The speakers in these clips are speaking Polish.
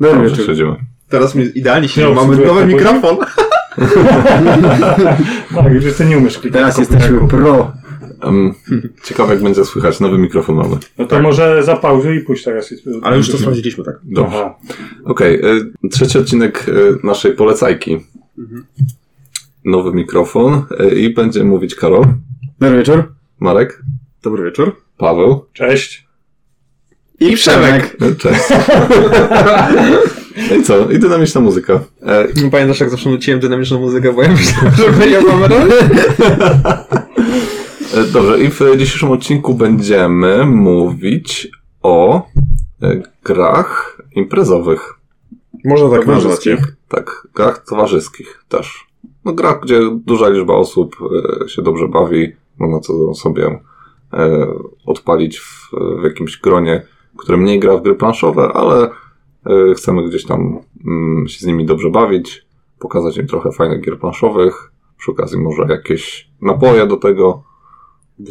Dobry Dobrze, wieczór. siedzimy. Teraz mi idealnie się Ja mamy nowy mikrofon. Tak, już ty nie umiesz klikać. Teraz jesteśmy pro. Um, ciekawe jak będzie słychać. Nowy mikrofon mamy. No to może zapauzuj i pójść teraz. Ale już to sprawdziliśmy, tak. Dobrze. Okej, y, trzeci odcinek y, naszej polecajki. Nowy mikrofon y, i będzie mówić Karol, Dobry wieczór. Marek, Dobry wieczór. Paweł. Cześć. I Przemek. y, Cześć. No i co? I dynamiczna muzyka. E, Pamiętasz jak zawsze nuciłem dynamiczną muzykę, bo ja myślałem, że będzie mamy e, dobrze, i w dzisiejszym odcinku będziemy mówić o e, grach imprezowych. Można tak nazwać. Tak, grach towarzyskich też. No grach, gdzie duża liczba osób e, się dobrze bawi, można to sobie odpalić w, w jakimś gronie, które mniej gra w gry planszowe, ale e, chcemy gdzieś tam mm, się z nimi dobrze bawić, pokazać im trochę fajnych gier planszowych, przy okazji może jakieś napoje do tego.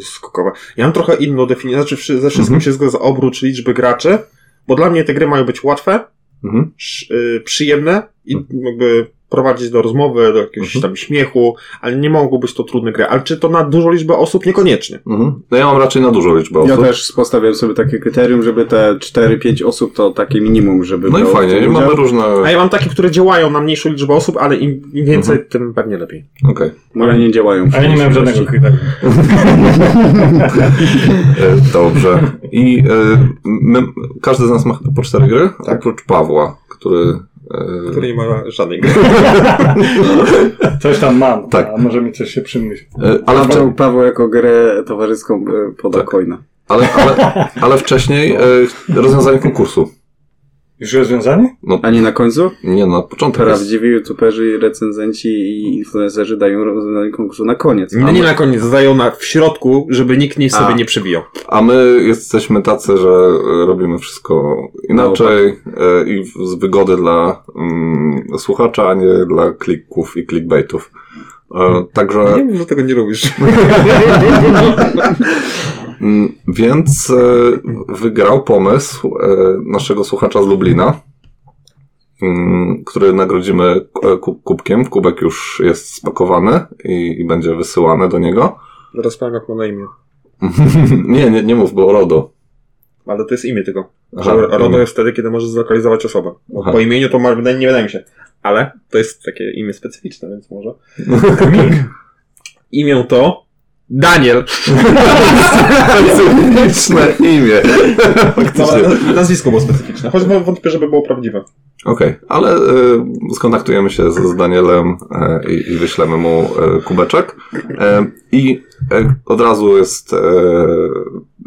Skokowe. Ja mam trochę inną definicję, znaczy ze wszystkim Mhm. się zgadza oprócz liczby graczy, bo dla mnie te gry mają być łatwe, Mhm. y, przyjemne i jakby prowadzić do rozmowy, do jakiegoś Mhm. tam śmiechu, ale nie mogą być to trudne gry. Ale czy to na dużą liczbę osób? Niekoniecznie. Mhm. No ja mam raczej na dużą liczbę Ja osób. też postawiłem sobie takie kryterium, żeby te 4-5 osób to takie minimum, żeby No i fajnie, i mamy różne... A ja mam takie, które działają na mniejszą liczbę osób, ale im, im więcej, Mhm. tym pewnie lepiej. Okej. Ale nie działają. A ja nie miałem żadnego kryterium. E, Dobrze. I e, my, każdy z nas ma chyba po cztery gry, oprócz Pawła, który. E, Który nie ma żadnej gry. Coś tam mam, Tak. a może mi coś się przymyśli. e, ale, Paweł, wcze- Paweł jako grę towarzyską e, poda Tak. coina. ale, ale, ale wcześniej rozwiązanie konkursu. Już rozwiązanie? A nie na końcu? Nie, na początek. Jest, Prawdziwi youtuberzy, recenzenci i influencerzy dają rozwiązanie konkursu na koniec. Nie, nie na koniec, zdają na, w środku, żeby nikt nie sobie A. nie przebijał. a my jesteśmy tacy, że e, robimy wszystko inaczej e, i w- z wygody dla mm, słuchacza, a nie dla klików i clickbaitów. E, także. Nie wiem, że tego nie lubisz. Mm, Więc e, wygrał pomysł e, naszego słuchacza z Lublina, mm, który nagrodzimy ku- kubkiem. Kubek już jest spakowany i, i będzie wysyłany do niego. Zaraz powiem, jak ma na imię. nie, nie, nie mów, bo RODO. Ale to jest imię tylko. Aha, RODO imię. jest wtedy, kiedy możesz zlokalizować osobę. Aha. Po imieniu to ma, nie wydaje mi się. Ale to jest takie imię specyficzne, więc może. imię to Daniel. Specyficzne imię. No, nazwisko było specyficzne. Choć wątpię, żeby było prawdziwe. Okej, ale e, skontaktujemy się z, z Danielem e, i, wyślemy mu e, kubeczek. E, I e, od razu jest e,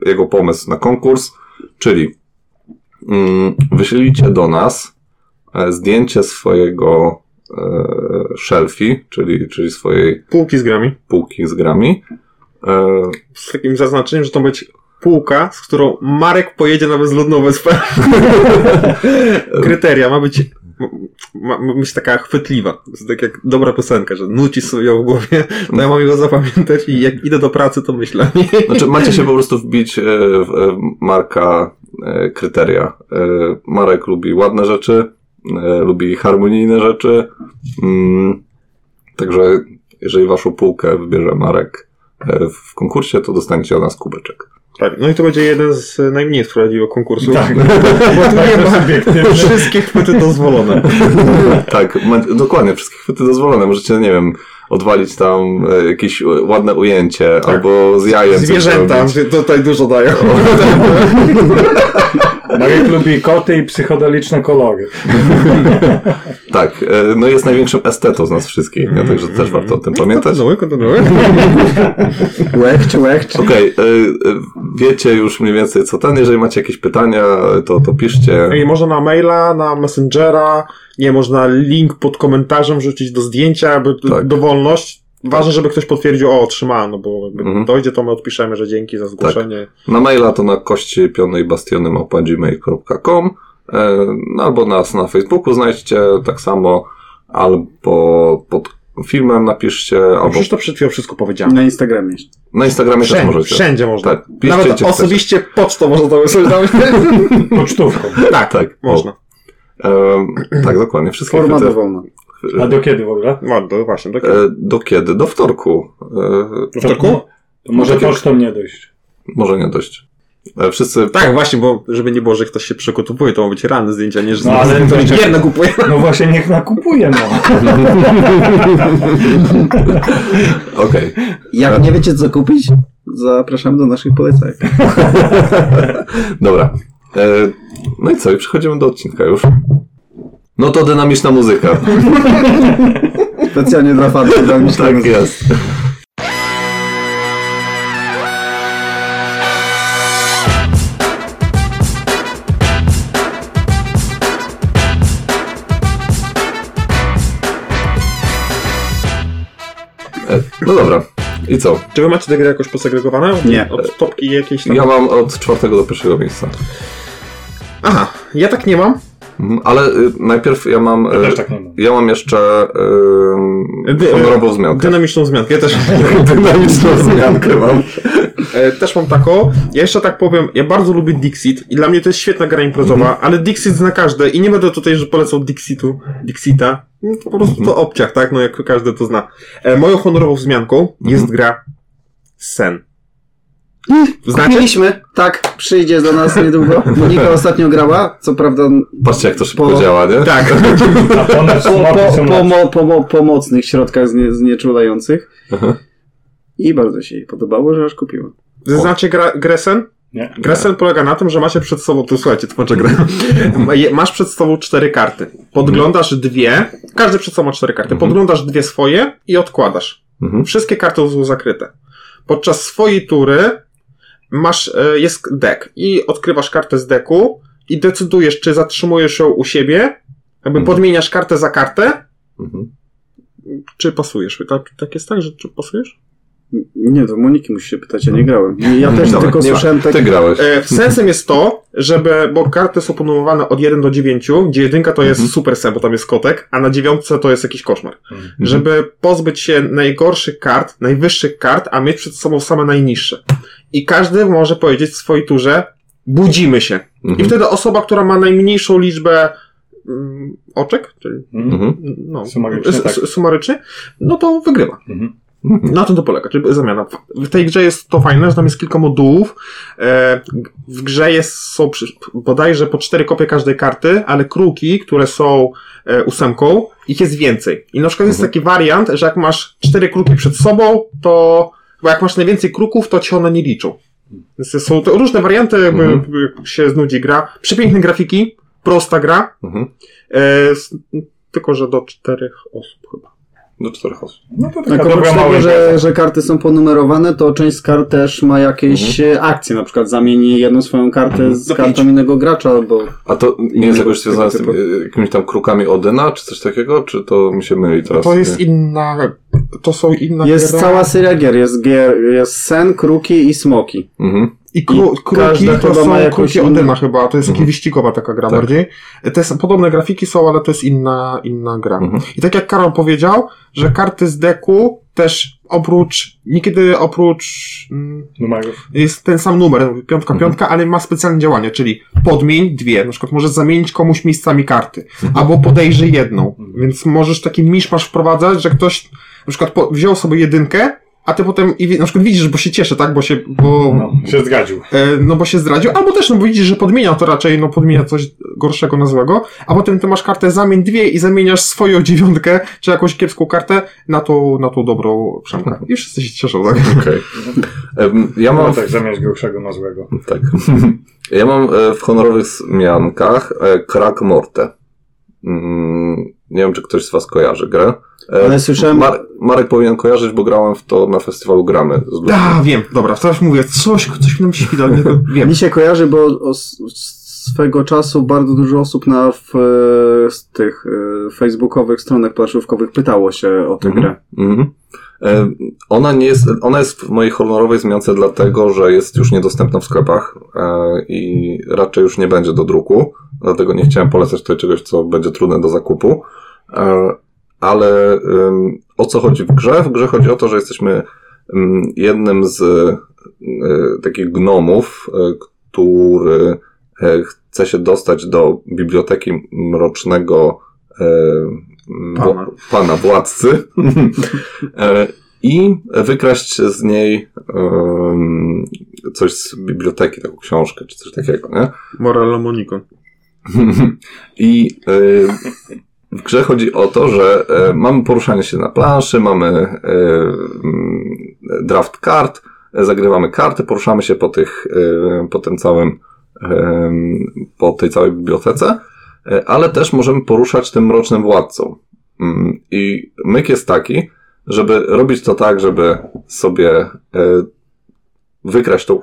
jego pomysł na konkurs, czyli mm, wyślijcie do nas zdjęcie swojego shelfie, czyli, czyli swojej Półki z grami. półki z grami. E, Z takim zaznaczeniem, że to ma być półka, z którą Marek pojedzie na bezludną wyspę. Kryteria ma być ma, ma być taka chwytliwa. To jest tak jak dobra piosenka, że nuci sobie ją w głowie, to ja mam ją zapamiętać i jak idę do pracy, to myślę. Znaczy, macie się po prostu wbić e, w e, Marka kryteria. Marek lubi ładne rzeczy, lubi harmonijne rzeczy. Mm, także jeżeli waszą półkę wybierze Marek w konkursie, to dostaniecie od nas kubeczek. Tak, no i to będzie jeden z najmniej sprawiedliwych konkursów. Tak. Bo tu nie ma subiektywne. wszystkie chwyty dozwolone. tak, dokładnie, wszystkie chwyty dozwolone. Możecie, nie wiem, odwalić tam e, jakieś ładne ujęcie, albo z jajem Zwierzęta, tutaj dużo dają. Marek lubi koty i psychodeliczne kolory. Tak, e, no jest największym estetą z nas wszystkich, nie? także też warto o tym pamiętać. Kontynuuj, kontynuuj. Łechcz, łechcz. Okej, y, wiecie już mniej więcej co ten. Jeżeli macie jakieś pytania, to, to piszcie. Ej, można na maila, na Messengera, nie, można link pod komentarzem rzucić do zdjęcia, aby Tak. dowolność. Ważne, żeby ktoś potwierdził, o, otrzymałem, no bo jakby Mhm. dojdzie, to my odpiszemy, że dzięki za zgłoszenie. Na maila to na kości pionej bastiony gmail.com e, no, albo nas na Facebooku znajdźcie tak samo, albo pod filmem napiszcie, No albo przecież to przed chwilą wszystko powiedziałem. Na Instagramie. na Instagramie też Wszędzie, możecie. wszędzie można. Tak, piszcie, Nawet osobiście pocztą można to wysłać. Pocztówką. tak, Tak, można. Tak, dokładnie. Wszystkie Forma chwyty. dowolna. A do kiedy w ogóle? No, do, właśnie, do E, do kiedy? Do wtorku. E, Do wtorku? To może Takie- pocztą nie dojść. może nie dość. E, wszyscy. Tak, właśnie, bo żeby nie było, że ktoś się przygotowuje, to ma być realne zdjęcia, nie że No, ale to- gier nakupuje. No właśnie, niech nakupuje, no. Okej. Jak nie wiecie co kupić, zapraszamy do naszych polecajek. Dobra. No i co? I przechodzimy do odcinka już. No to dynamiczna muzyka. Specjalnie dla fanów. mnie tak jest. E, No dobra. I co? Czy wy macie te gry jakoś posegregowane? Nie. Od topki jakieś tam? Ja mam od czwartego do pierwszego miejsca. Aha, ja tak nie mam. Mhm, Ale y, najpierw ja mam. Ja y, też tak nie mam. Ja mam jeszcze Dy- y, honorową wzmiankę. Dynamiczną wzmiankę. Ja też, Dynamiczną wzmiankę mam. e, też mam taką. Ja jeszcze tak powiem, ja bardzo lubię Dixit i dla mnie to jest świetna gra imprezowa, ale Dixit zna każde i nie będę tutaj, że polecał Dixitu, Dixita. No, to po prostu to obciach, tak? No jak każdy to zna. E, moją honorową wzmianką jest gra Sen. Znacie? Kupiliśmy. Tak, przyjdzie do nas niedługo. Monika ostatnio grała, co prawda Patrzcie, jak to szybko Po- działa, nie? Tak. Po, po, po, po, mo, pomocnych środkach znie, znieczulających. Aha. I bardzo się jej podobało, że aż kupiła. Znacie gra, grę Sen? Nie. Gra Sen polega na tym, że macie przed sobą, to słuchajcie, tłumaczę grę. Je- Masz przed sobą cztery karty. Podglądasz dwie, każdy przed sobą ma cztery karty. Mhm. Podglądasz dwie swoje i odkładasz. Mhm. Wszystkie karty są zakryte. Podczas swojej tury masz, e, jest deck i odkrywasz kartę z deku i decydujesz, czy zatrzymujesz ją u siebie, jakby Mhm. podmieniasz kartę za kartę, Mhm. czy pasujesz. Tak, tak jest tak, że czy pasujesz? Nie, to Moniki musi się pytać, ja nie grałem. Ja też Dobra, tylko nie słyszałem tak. Ty grałeś. E, sensem jest to, żeby, bo karty są ponumerowane od 1 do 9, gdzie jedynka to jest Mhm. super sen, bo tam jest kotek, a na dziewiątce to jest jakiś koszmar. Mhm. Żeby pozbyć się najgorszych kart, najwyższych kart, a mieć przed sobą same najniższe. I każdy może powiedzieć w swojej turze, budzimy się. I Mhm. wtedy osoba, która ma najmniejszą liczbę mm, oczek, czyli Mhm. Mhm. no, Sumarycznie, tak. sumarycznie, no to wygrywa. Mhm. Na tym to polega, czyli zamiana. W tej grze jest to fajne, że tam jest kilka modułów. E, w grze jest, są bodajże po cztery kopie każdej karty, ale kruki, które są e, ósemką, ich jest więcej. I na przykład jest taki wariant, że jak masz cztery kruki przed sobą, to bo jak masz najwięcej kruków, to ci one nie liczą. Są to różne warianty, jakby Mhm. się znudzi gra. Przepiękne grafiki, prosta gra, Mhm. e, tylko że do czterech osób chyba. Do czterech osób. No to Tak, taka oprócz dobra mała tego, że, że karty są ponumerowane, to część z kart też ma jakieś e, akcje. Na przykład zamieni jedną swoją kartę z Do kartą innego gracza, albo A to nie jest jakoś związane z typu. e, jakimiś tam krukami Odyna, czy coś takiego? Czy to mi się myli teraz? To jest inna, to są inna jest cała seria gier. Jest, gier. jest sen, kruki i smoki. Mhm. I, kru, I kruki to chyba są kruki inną- Odyna chyba, to jest Mhm. taka wyścigowa taka gra Tak. bardziej. Te s- podobne grafiki są, ale to jest inna, inna gra. Mhm. I tak jak Karol powiedział, że karty z deku też oprócz, niekiedy oprócz mm, Numerów. jest ten sam numer, piątka, Mhm. piątka, ale ma specjalne działanie, czyli podmień dwie, na przykład możesz zamienić komuś miejscami karty, albo podejrzyj jedną, więc możesz taki miszmasz wprowadzać, że ktoś na przykład po, wziął sobie jedynkę, a ty potem i na przykład widzisz, bo się cieszy, tak, bo się, bo, No, się zgadził. e, no bo się zdradził, albo też, no bo widzisz, że podmienia to raczej, no podmienia coś gorszego na złego, a potem ty masz kartę zamień dwie i zamieniasz swoją dziewiątkę, czy jakąś kiepską kartę na tą, na tą dobrą przemkę. I wszyscy się cieszą, tak? Okej. Em, Ja No mam... tak, zamiast gorszego na złego. Tak. Ja mam e, w honorowych zmiankach e, Krak Morte. Mm, Nie wiem, czy ktoś z Was kojarzy grę. E, Ale słyszałem- Mar- Marek powinien kojarzyć, bo grałem w to na festiwalu Gramy. Z. A, wiem, dobra, teraz mówię, coś, coś mi nam ale nie, wiem. Mi się kojarzy, bo o, swego czasu bardzo dużo osób na w, e, z tych e, facebookowych stronach planszówkowych pytało się o tę Mhm. grę. Mhm. E, Ona nie jest, ona jest w mojej honorowej zmiance dlatego, że jest już niedostępna w sklepach e, i raczej już nie będzie do druku, dlatego nie chciałem polecać tutaj czegoś, co będzie trudne do zakupu. E, Ale o co chodzi w grze? W grze chodzi o to, że jesteśmy jednym z e, takich gnomów, e, który e, chce się dostać do biblioteki mrocznego e, Pana. Pana władcy e, i wykraść z niej em, coś z biblioteki, taką książkę czy coś takiego, nie? Morello Monico. I y, w grze chodzi o to, że e, mamy poruszanie się na planszy, mamy mm, draft kart, zagrywamy karty, poruszamy się po tych, po tym całym, po tej całej bibliotece, ale też możemy poruszać tym mrocznym władcą. Mm, I myk jest taki, żeby robić to tak, żeby sobie e, wykraść tą, e,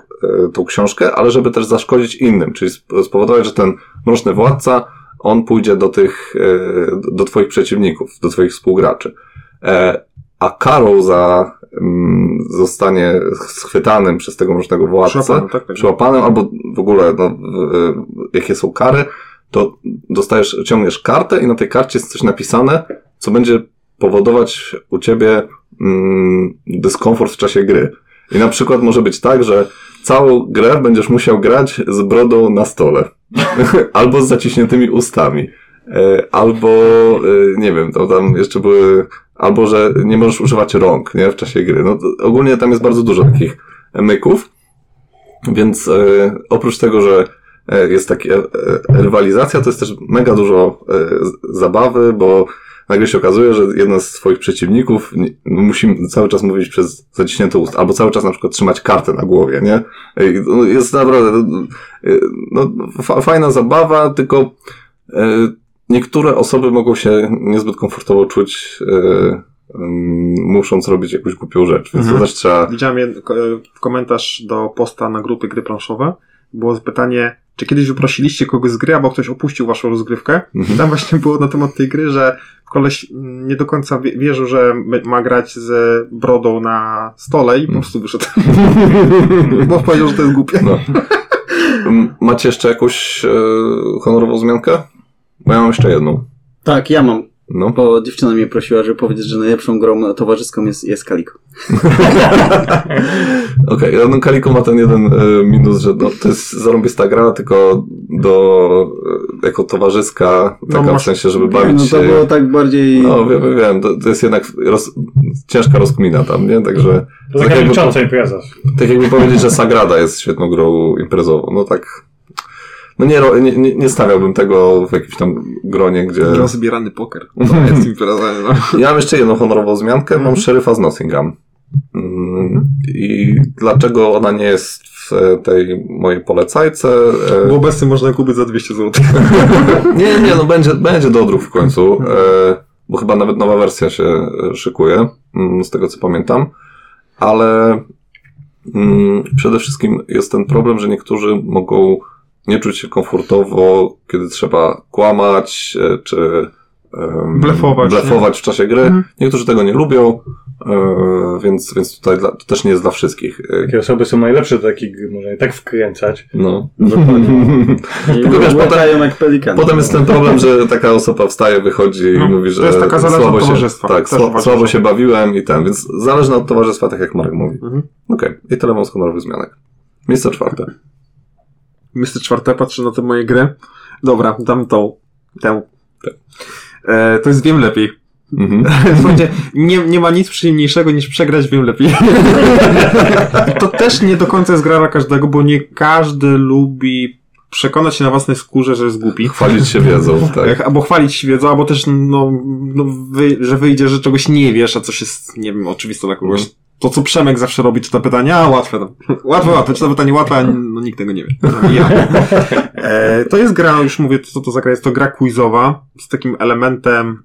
tą książkę, ale żeby też zaszkodzić innym, czyli sp- spowodować, że ten mroczny władca, on pójdzie do tych, e, do twoich przeciwników, do twoich współgraczy. E, A karą za mm, zostanie schwytanym przez tego mrocznego władcę, Przyłapany, tak? tak. przyłapanym, albo w ogóle, no, jakie są kary, to dostajesz, ciągniesz kartę i na tej karcie jest coś napisane, co będzie powodować u ciebie mm, dyskomfort w czasie gry. I na przykład może być tak, że całą grę będziesz musiał grać z brodą na stole. albo z zaciśniętymi ustami. E, Albo, e, nie wiem, to tam jeszcze były, albo że nie możesz używać rąk, nie, w czasie gry. No, ogólnie tam jest bardzo dużo takich myków. Więc e, oprócz tego, że jest taka e, rywalizacja, to jest też mega dużo e, zabawy, bo nagle się okazuje, że jeden z twoich przeciwników musi cały czas mówić przez zaciśnięte ust, albo cały czas na przykład trzymać kartę na głowie, nie? No, Jest naprawdę e, no, fa- fajna zabawa, tylko e, niektóre osoby mogą się niezbyt komfortowo czuć, e, musząc robić jakąś głupią rzecz, więc Mhm. to też trzeba Widziałem e, komentarz do posta na grupy gry planszowe. Było pytanie, czy kiedyś wyprosiliście kogoś z gry, albo ktoś opuścił waszą rozgrywkę? Mhm. tam właśnie było na temat tej gry, że koleś nie do końca wie- wierzył, że ma grać z brodą na stole i po prostu wyszedł. Bo powiedział, że to jest głupie. No. Macie jeszcze jakąś e, honorową zmiankę? Bo ja mam jeszcze jedną. Tak, ja mam, No. bo dziewczyna mnie prosiła, żeby powiedzieć, że najlepszą grą towarzyską jest, jest Kaliko. Okej, no Kaliko ma ten jeden e, minus, że no, to jest zarąbista gra, tylko do, e, jako towarzyska, No, taka w masz- sensie, żeby No bawić to się. było tak bardziej... No, wiem, wiem, to, to jest jednak roz, ciężka rozkmina tam, nie? Także To tak taka jakby, impreza. tak jakby powiedzieć, że Sagrada jest świetną grą imprezową. No tak, no nie, nie, nie, nie stawiałbym tego w jakimś tam gronie, gdzie... Rozbierany poker. To jest impreza, no. Ja mam jeszcze jedną honorową zmiankę. Mam Mhm. szeryfa z Nottingham. Mm, I dlaczego ona nie jest w tej mojej polecajce? E, Bo obecnie można kupić za 200 zł. Nie, nie, no będzie, będzie dodruk w końcu, e, bo chyba nawet nowa wersja się e, szykuje, mm, z tego co pamiętam, ale mm, przede wszystkim jest ten problem, że niektórzy mogą nie czuć się komfortowo, kiedy trzeba kłamać, e, czy em, Blefować, blefować w czasie gry. Mhm. Niektórzy tego nie lubią, e, więc, więc tutaj dla, to też nie jest dla wszystkich. E, Takie osoby są najlepsze do takich gry, można je tak wkręcać. No. I Tylko wiesz, łykają jak pelikany. Potem jest ten problem, że taka osoba wstaje, wychodzi i No, mówi, że to jest taka zależna słabo się, tak, sła, słabo się bawiłem i ten, więc zależne od towarzystwa, tak jak Marek mówi. Mhm. Okej, i tyle mam z honorowych zmianek. Miejsce czwarte. Miejsce czwarte, patrzę na te moje gry. Dobra, dam tą. Tę. E, to jest wiem lepiej. Mhm. Nie, nie ma nic przyjemniejszego niż przegrać wiem lepiej. to też nie do końca jest gra dla każdego, bo nie każdy lubi przekonać się na własnej skórze, że jest głupi. Chwalić się wiedzą, tak. Jak- Albo chwalić się wiedzą, albo też, no, no wy, że wyjdzie, że czegoś nie wiesz, a coś jest, nie wiem, oczywiste dla kogoś. To, co Przemek zawsze robi, czy to pytanie, a łatwe, no. łatwe, łatwe, czy to pytanie łatwe, a no, nikt tego nie wie. Ja. E, to jest gra, już mówię, co to za gra, jest to gra quizowa, z takim elementem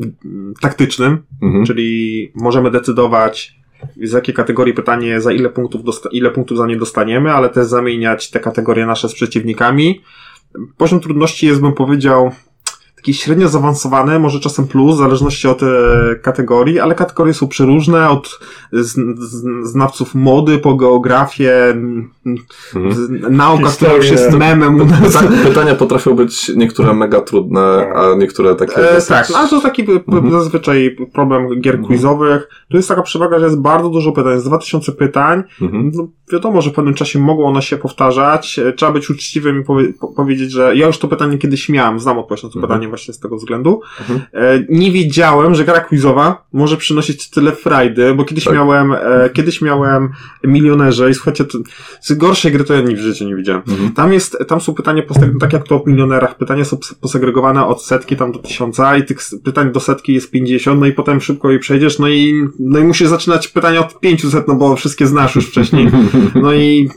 mm, taktycznym, Mhm. czyli możemy decydować, z jakiej kategorii pytanie, za ile punktów, ile punktów za nie dostaniemy, ale też zamieniać te kategorie nasze z przeciwnikami. Poziom trudności jest, bym powiedział, średnio zaawansowane, może czasem plus, w zależności od e, kategorii, ale kategorie są przeróżne, od z, z, znawców mody po geografię, Mhm. z, nauka, która już jest memem Pytania potrafią być niektóre mega trudne, a niektóre takie. E, dosyć- tak, ale to taki Mhm. zazwyczaj problem gier quizowych. Tu jest taka przewaga, że jest bardzo dużo pytań, jest 2000 pytań. Mhm. No, wiadomo, że w pewnym czasie mogą one się powtarzać. E, Trzeba być uczciwym i powie- po- powiedzieć, że ja już to pytanie kiedyś miałem, znam odpowiedź na to Mhm. pytanie właśnie z tego względu. Mhm. E, nie wiedziałem, że gra quizowa może przynosić tyle frajdy, bo kiedyś Tak. miałem, e, kiedyś miałem milionerze i słuchajcie, to, z gorszej gry to ja nigdy w życiu nie widziałem. Mhm. Tam jest, tam są pytania, poseg- tak jak to w milionerach, pytania są posegregowane od setki tam do tysiąca i tych pytań do setki jest 50, no i potem szybko je przejdziesz, no i, no i musisz zaczynać pytania od 500, no bo wszystkie znasz już wcześniej. No i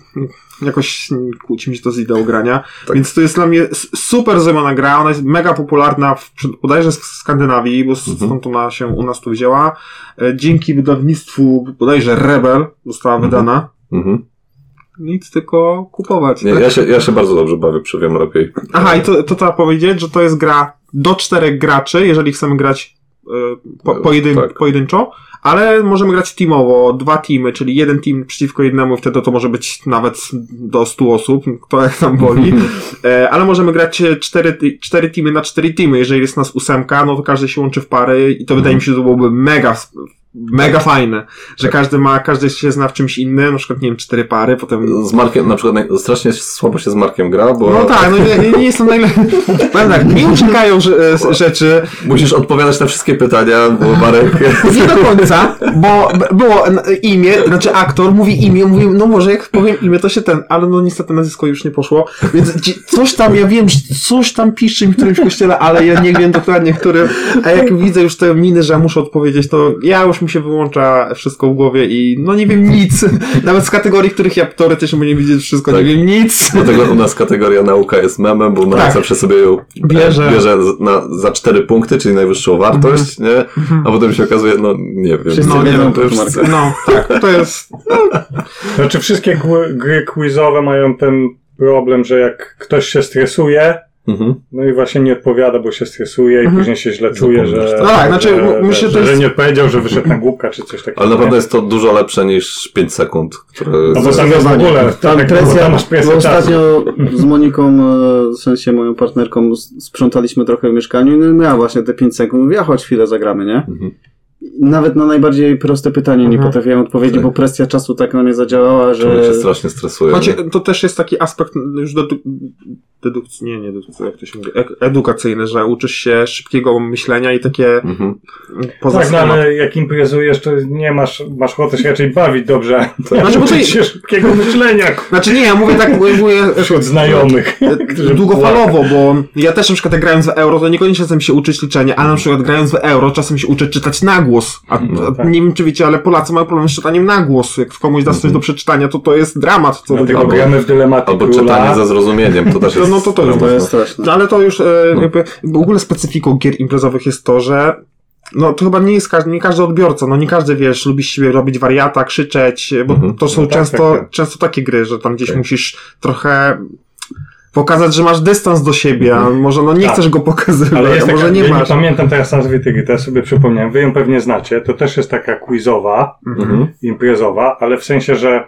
jakoś kłóci mi się to z ideą grania. Tak. Więc to jest dla mnie super zrobiona gra, ona jest mega popularna w, bodajże w Skandynawii, bo Mhm. stąd ona się u nas tu wzięła. E, Dzięki wydawnictwu bodajże Rebel została Mhm. wydana. Mhm. Nic tylko kupować. Nie, ja, się, ja się bardzo dobrze bawię, przy wiem lepiej. Aha, i to, to trzeba powiedzieć, że to jest gra do czterech graczy, jeżeli chcemy grać po, E, pojedyn, tak. pojedynczo, ale możemy grać teamowo, dwa teamy, czyli jeden team przeciwko jednemu, wtedy to może być nawet do 100 osób, kto jak tam woli, e, ale możemy grać e, cztery, cztery teamy na cztery teamy, jeżeli jest nas ósemka, no to każdy się łączy w pary i to wydaje mi się, że to byłoby mega mega fajne, że każdy ma, każdy się zna w czymś innym, na przykład, nie wiem, cztery pary, potem Z Markiem, na przykład strasznie słabo się z Markiem gra, bo no tak, no nie, nie jestem najlepszy. Powiem tak, mi uciekają e, rzeczy, musisz odpowiadać na wszystkie pytania, bo Marek... nie do końca, bo było imię, znaczy aktor mówi imię, mówi, no może jak powiem imię, to się ten, ale no niestety nazwisko już nie poszło, więc coś tam, ja wiem, coś tam piszczy mi w którymś kościele, ale ja nie wiem dokładnie w którym, a jak widzę już te miny, że ja muszę odpowiedzieć, to ja już mi się wyłącza wszystko w głowie i no nie wiem nic, nawet z kategorii, których ja teoretycznie powinien widzieć wszystko, Tak. nie wiem nic. Dlatego u nas kategoria nauka jest memem, bo Tak. zawsze sobie ją Bierze. e, bierze z- na, za cztery punkty, czyli najwyższą wartość, nie? A potem się okazuje, no nie wiem. Wszyscy No, nie wiem, to już. No, tak, to jest, Znaczy wszystkie gry quizowe mają ten problem, że jak ktoś się stresuje, Mhm. no i właśnie nie odpowiada, bo się stresuje i Mhm. później się źle czuje, że, tak. No tak, znaczy, że, myślę, że, że to że jest- nie odpowiedział, że wyszedł na głupka czy coś takiego. Ale na pewno nie? jest to dużo lepsze niż 5 sekund, które... No bo tam jest w ogóle, Tam tak, presja, tam masz presję ostatnio z Moniką, e, w sensie moją partnerką, sprzątaliśmy trochę w mieszkaniu i no miała właśnie te 5 sekund. Mówię, a chodź chwilę zagramy, nie? Mhm. Nawet na najbardziej proste pytanie nie Mhm. potrafiłem odpowiedzieć, Tak. bo presja czasu tak na mnie zadziałała, Człowiek że... się strasznie stresuje. Znaczy, nie? to też jest taki aspekt już dedu- dedukcji, nie, nie dedukcji, jak to się mówi, edukacyjny, że uczysz się szybkiego myślenia i takie Mhm. poza Tak, no ale jak imprezujesz, to nie masz, masz ochotę się raczej bawić dobrze. Znaczy, bo to- się szybkiego myślenia Znaczy nie, ja mówię tak, mówię, mówię wśród znajomych. którzy długofalowo, bo ja też na przykład jak grając w euro, to niekoniecznie chcę się uczyć liczenia, ale na przykład grając w euro czasem się uczę czytać na głos. A, a tak. nie wiem czy wiecie, ale Polacy mają problem z czytaniem na głos. Jak komuś da coś do przeczytania, to to jest dramat. Co do Dlatego tego. gramy w dylematy Albo króla. czytanie ze zrozumieniem, to też jest... No to to już To jest straszne. No ale to już e, No. jakby w ogóle specyfiką gier imprezowych jest to, że no to chyba nie jest każdy, nie każdy odbiorca, no nie każdy wiesz, lubi siebie robić wariata, krzyczeć, bo Mhm. to są No tak, często, tak, tak. często takie gry, że tam gdzieś Tak. musisz trochę pokazać, że masz dystans do siebie, a może no nie Tak. chcesz go pokazywać, Ale jest a taka, może nie ja masz. nie pamiętam teraz nazwy tej gry, teraz sobie przypomniałem, wy ją pewnie znacie, to też jest taka quizowa, Mhm. imprezowa, ale w sensie, że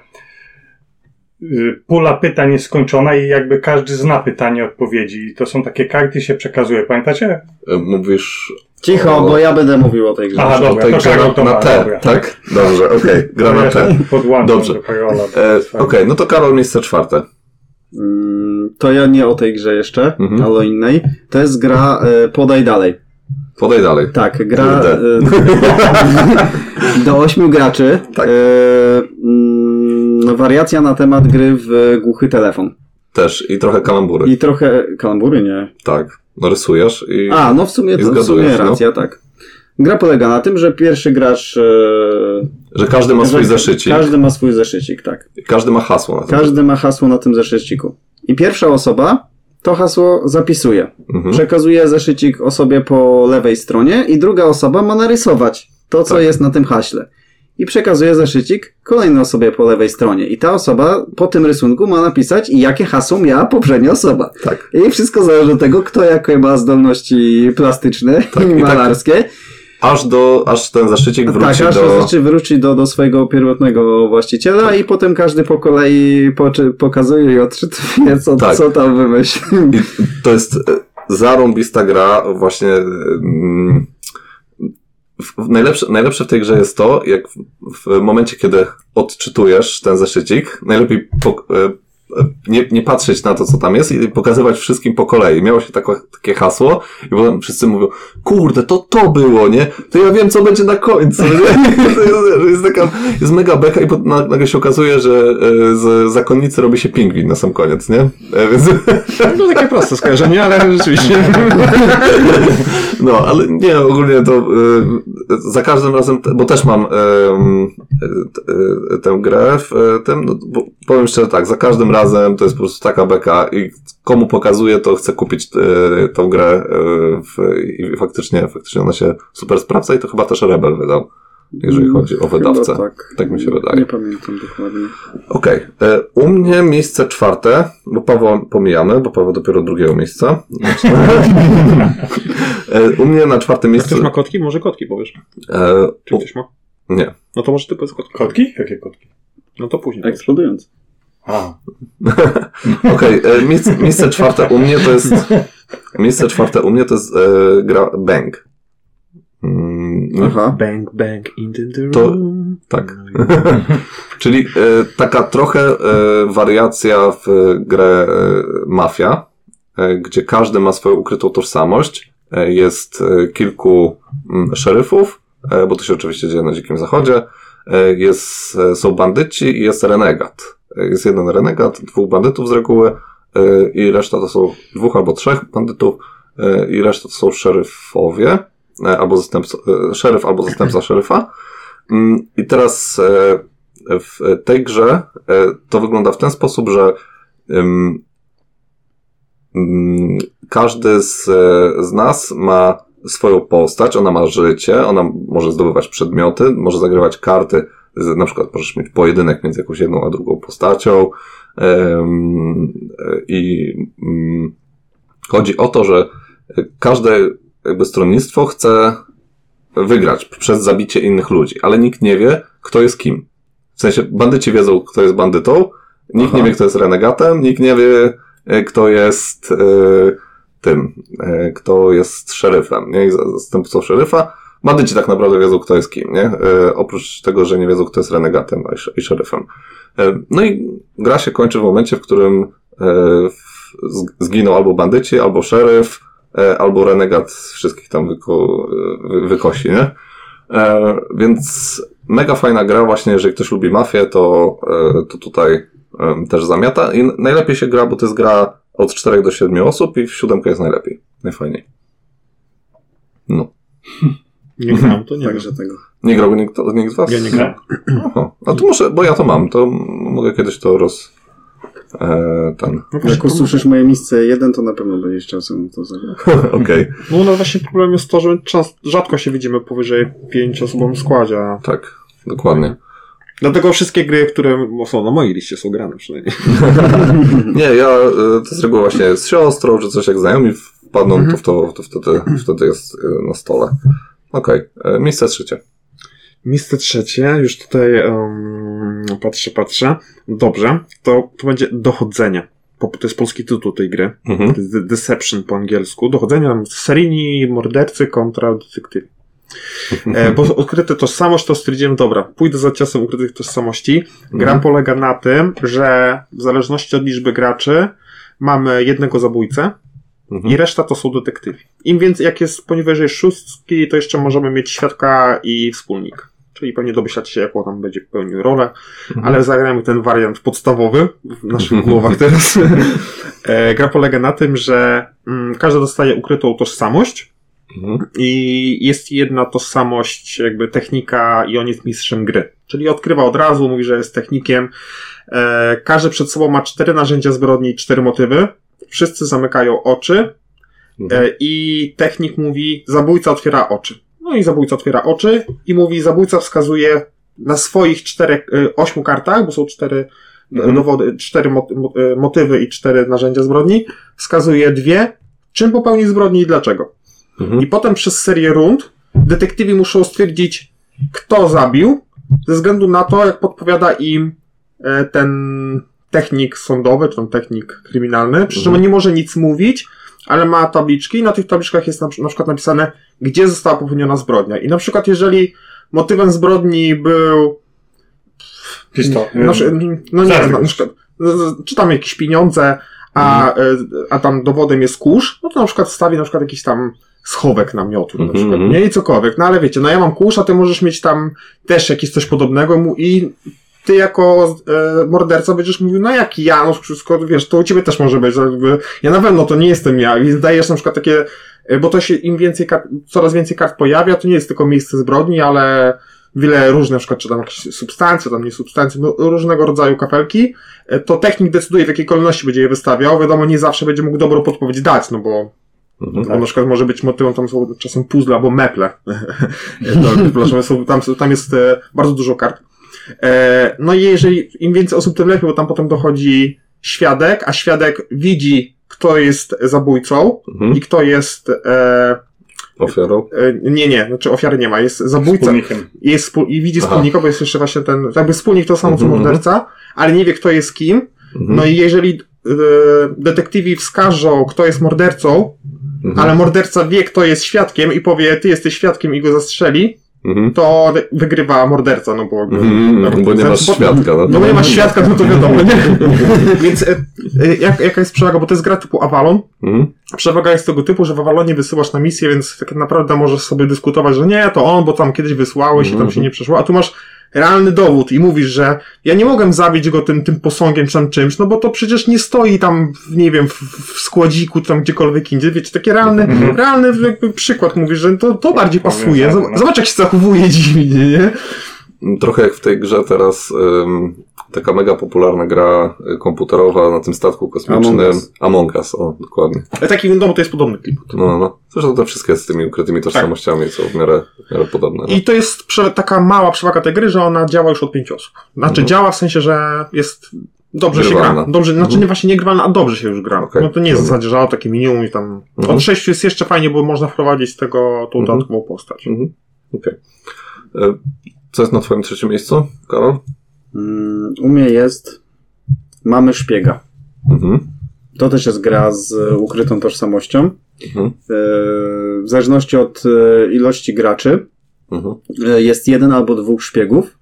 y, pula pytań jest skończona i jakby każdy zna pytanie, odpowiedzi. I to są takie karty, się przekazuje. Pamiętacie? E, Mówisz... Cicho, o- bo ja będę mówił o tej grze. Aha, dobra, tej to grze na ma, T, dobra. tak? Dobrze, okej, gra na T. Dobrze. do Karola. E, Okej, no to Karol, miejsce czwarte. Mm, To ja nie o tej grze jeszcze, Mhm. ale o innej. To jest gra e, Podaj Dalej. Podaj dalej. Tak, gra e, do ośmiu graczy. Tak. E, mm, wariacja na temat gry w głuchy telefon. Też i trochę kalambury. I trochę kalambury, nie? Tak. No rysujesz i... A, no w sumie, I to, w zgadujesz, sumie no. racja, tak. Gra polega na tym, że pierwszy gracz. Że każdy ma swój zeszycik. Każdy ma swój zeszycik, tak. Każdy ma hasło na tym. Każdy ma hasło na tym zeszyciku. I pierwsza osoba to hasło zapisuje. Mhm. Przekazuje zeszycik osobie po lewej stronie i druga osoba ma narysować to, co Tak. jest na tym haśle. i przekazuje zeszycik kolejnej osobie po lewej stronie. I ta osoba po tym rysunku ma napisać, jakie hasło miała poprzednia osoba. Tak. I wszystko zależy od tego, kto jakie ma zdolności plastyczne Tak, i i tak- malarskie. Aż do, aż ten zaszczycik wróci tak, aż do... rzeczy wróci do, do swojego pierwotnego właściciela Tak. i potem każdy po kolei poczy, pokazuje i odczytuje, co, Tak. co tam wymyślił. I to jest e, zarąbista gra, właśnie. mm, Najlepsze, najlepsze w tej grze jest to, jak w, w momencie, kiedy odczytujesz ten zeszycik, najlepiej po, e, nie, nie patrzeć na to, co tam jest i pokazywać wszystkim po kolei. Miało się tako, takie hasło i potem wszyscy mówią, kurde, to to było, nie? To ja wiem, co będzie na końcu. Jest, jest taka, jest mega beka i nagle się okazuje, że e, z zakonnicy robi się pingwin na sam koniec, nie? E, Więc, No takie proste skojarzenie, ale rzeczywiście. No, ale nie, ogólnie to y, za każdym razem, bo też mam tę grę w tym, no, powiem szczerze tak, za każdym razem to jest po prostu taka beka i komu pokazuję, to chcę kupić y, tą grę y, w, i faktycznie, faktycznie ona się super sprawdza i to chyba też Rebel wydał, jeżeli chodzi o wydawcę. Chyba tak. Tak mi się wydaje. Nie pamiętam dokładnie. Okej, e, u mnie miejsce czwarte, bo Pawła pomijamy, bo Paweł dopiero drugiego miejsca. E, u mnie na czwartym miejscu... Ktoś ma kotki? Może kotki powiesz. E, Czy ktoś ma? nie. No to może ty powiedz kotki. Kotki? Jakie kotki? No to później. Eksplodując. Okej, e, miejsce, miejsce czwarte u mnie to jest. Miejsce czwarte u mnie to jest e, gra Bang. Mm, Aha. Bang, bang, into the To- room. tak. Czyli e, taka trochę e, wariacja w grę e, Mafia, e, gdzie każdy ma swoją ukrytą tożsamość. E, jest e, kilku mm, szeryfów, e, bo to się oczywiście dzieje na Dzikim Zachodzie. E, jest, e, są bandyci i jest renegat. Jest jeden renegat, dwóch bandytów z reguły e, i reszta to są dwóch albo trzech bandytów e, i reszta to są szeryfowie, e, albo zastępca, szeryf albo zastępca szeryfa. Mm, I teraz w tej grze to wygląda w ten sposób, że mm, każdy z, z nas ma swoją postać, ona ma życie, ona może zdobywać przedmioty, może zagrywać karty, na przykład możesz mieć pojedynek między jakąś jedną a drugą postacią i mm, chodzi o to, że każde jakby stronnictwo chce wygrać przez zabicie innych ludzi, ale nikt nie wie, kto jest kim. W sensie, bandyci wiedzą, kto jest bandytą, nikt Aha. nie wie, kto jest renegatem, nikt nie wie, e, kto jest e, tym, e, kto jest szeryfem, nie? Zastępcą szeryfa. Bandyci tak naprawdę wiedzą, kto jest kim, nie? E, oprócz tego, że nie wiedzą, kto jest renegatem i i szeryfem. E, no i gra się kończy w momencie, w którym e, zginą albo bandyci, albo szeryf, e, albo renegat wszystkich tam wyko, wy- wykosi, nie? E, więc mega fajna gra, właśnie jeżeli ktoś lubi mafię, to, e, to tutaj też zamiata. I najlepiej się gra, bo to jest gra od 4 do 7 osób i w siódemkę jest najlepiej. Najfajniej. No. Nie grałem, to nie. Także tego. Nie grał nikt, nikt z was? Ja nie grałem. Aha. A to może, bo ja to mam, to mogę kiedyś to roz... E, ten. No, Jak usłyszysz moje miejsce jeden, to na pewno będziesz czasem to zagrać. Okej, no, no właśnie problem jest to, że czas, rzadko się widzimy powyżej pięcioosobowym składzie. a- tak, dokładnie. Dlatego wszystkie gry, które są na mojej liście są grane przynajmniej. Nie, ja e, to z reguły właśnie z siostrą, czy coś jak znajomi wpadną, to, w to, to wtedy, wtedy jest e, na stole. Okej, e, miejsce trzecie. Miejsce trzecie, już tutaj um, patrzę, patrzę. Dobrze, to, to będzie dochodzenie. To jest polski tytuł tej gry. Mhm. Deception po angielsku. Dochodzenie tam seryjni mordercy kontra detektywi. E, bo odkryte tożsamość, to stwierdziłem, dobra, pójdę za ciosem ukrytych tożsamości. Gra Mhm. polega na tym, że w zależności od liczby graczy mamy jednego zabójcę Mhm. i reszta to są detektywi. Im więcej, jak jest poniżej szóstki, to jeszcze możemy mieć świadka i wspólnik. Czyli pewnie domyślacie się, jaką tam będzie pełnił rolę, Mhm. ale zagramy ten wariant podstawowy w naszych głowach teraz. e, gra polega na tym, że mm, każdy dostaje ukrytą tożsamość Mhm. i jest jedna tożsamość, jakby technika i on jest mistrzem gry. Czyli odkrywa od razu, mówi, że jest technikiem. E, każdy przed sobą ma cztery narzędzia zbrodni i cztery motywy. Wszyscy zamykają oczy Mhm. e, i technik mówi, zabójca otwiera oczy. No i zabójca otwiera oczy i mówi, zabójca wskazuje na swoich czterech, ośmiu kartach, bo są cztery Mhm. dowody, cztery y, motywy i cztery narzędzia zbrodni, wskazuje dwie, czym popełnił zbrodnię i dlaczego. Mhm. I potem przez serię rund detektywi muszą stwierdzić, kto zabił, ze względu na to, jak podpowiada im e, ten technik sądowy, czy ten technik kryminalny, przy czym Mhm. on nie może nic mówić, ale ma tabliczki i na tych tabliczkach jest na, przy- na przykład napisane, gdzie została popełniona zbrodnia. I na przykład jeżeli motywem zbrodni był Pistol. no, no nie, Zabił. na przykład, z- czy tam jakieś pieniądze, a, e, a tam dowodem jest kurz, no to na przykład stawi na przykład jakiś tam schowek namiotu, na Mhm, przykład, mhm. nie i cokolwiek. No ale wiecie, no ja mam kurz, a ty możesz mieć tam też jakieś coś podobnego mu- i ty jako e, morderca będziesz mówił, no jak ja, no wszystko, wiesz, to u ciebie też może być, jakby, ja na pewno to nie jestem ja, więc dajesz na przykład takie, e, bo to się im więcej kart, coraz więcej kart pojawia, to nie jest tylko miejsce zbrodni, ale wiele różnych, na przykład, czy tam jakieś substancje, tam nie substancje, no, różnego rodzaju kapelki, e, to technik decyduje, w jakiej kolejności będzie je wystawiał. Wiadomo, nie zawsze będzie mógł dobrą podpowiedź dać, no bo Mhm. bo na przykład może być motywem, tam są czasem puzzle albo meple. to, przepraszam, są, tam, tam jest e, bardzo dużo kart. E, no i jeżeli im więcej osób, tym lepiej, bo tam potem dochodzi świadek, a świadek widzi, kto jest zabójcą Mhm. i kto jest, e, Ofiarą? e, nie, nie, znaczy ofiary nie ma, jest zabójca, Wspólnikiem. jest współ, i widzi Aha. wspólnika, bo jest jeszcze właśnie ten, jakby wspólnik to samo co Mhm, morderca, ale nie wie kto jest kim. Mhm. No i jeżeli e, detektywi wskażą, kto jest mordercą, Mhm. ale morderca wie, kto jest świadkiem i powie, ty jesteś świadkiem i go zastrzeli, Mhm. to wygrywa morderca, no bo... Mhm, bo nie masz bo- świadka, no. No bo nie masz świadka, no to wiadomo, nie? Więc e, e, jak, jaka jest przewaga, bo to jest gra typu Avalon, Mhm. Przewaga jest tego typu, że w Avalonie wysyłasz na misję, więc tak naprawdę możesz sobie dyskutować, że nie, to on, bo tam kiedyś wysłałeś i tam się nie przeszło, a tu masz realny dowód i mówisz, że ja nie mogłem zabić go tym, tym posągiem czy tam czymś, no bo to przecież nie stoi tam, nie wiem, w, w składziku, czy tam gdziekolwiek indziej, wiecie, taki realny, Mhm. realny jakby przykład mówisz, że to, to bardziej pasuje, Zob- no. zobacz jak się zachowuje dziwnie, nie? Trochę jak w tej grze teraz ym, taka mega popularna gra y, komputerowa na tym statku kosmicznym. Among Us. Among Us, o, dokładnie. Ale taki, bo to jest podobny klip. No, no. Zresztą te wszystkie z tymi ukrytymi tożsamościami są w miarę, w miarę podobne. No. I to jest prze- taka mała przewaga tej gry, że ona działa już od pięciu osób. Znaczy Mhm. działa w sensie, że jest dobrze się Grywalna. gra. Dobrze, znaczy Mhm. nie właśnie nie grywalna, a dobrze się już gra. Okej. No to nie jest w Dobra. zasadzie, że o, takie minimum i tam... Mhm. Od sześciu jest jeszcze fajnie, bo można wprowadzić z tego tą Mhm. dodatkową postać. Mhm. Okej. Y, Co jest na twoim trzecim miejscu, Karol? U mnie jest Mamy szpiega. Mhm. To też jest gra z e, ukrytą tożsamością. Mhm. E, W zależności od e, ilości graczy Mhm. jest jeden albo dwóch szpiegów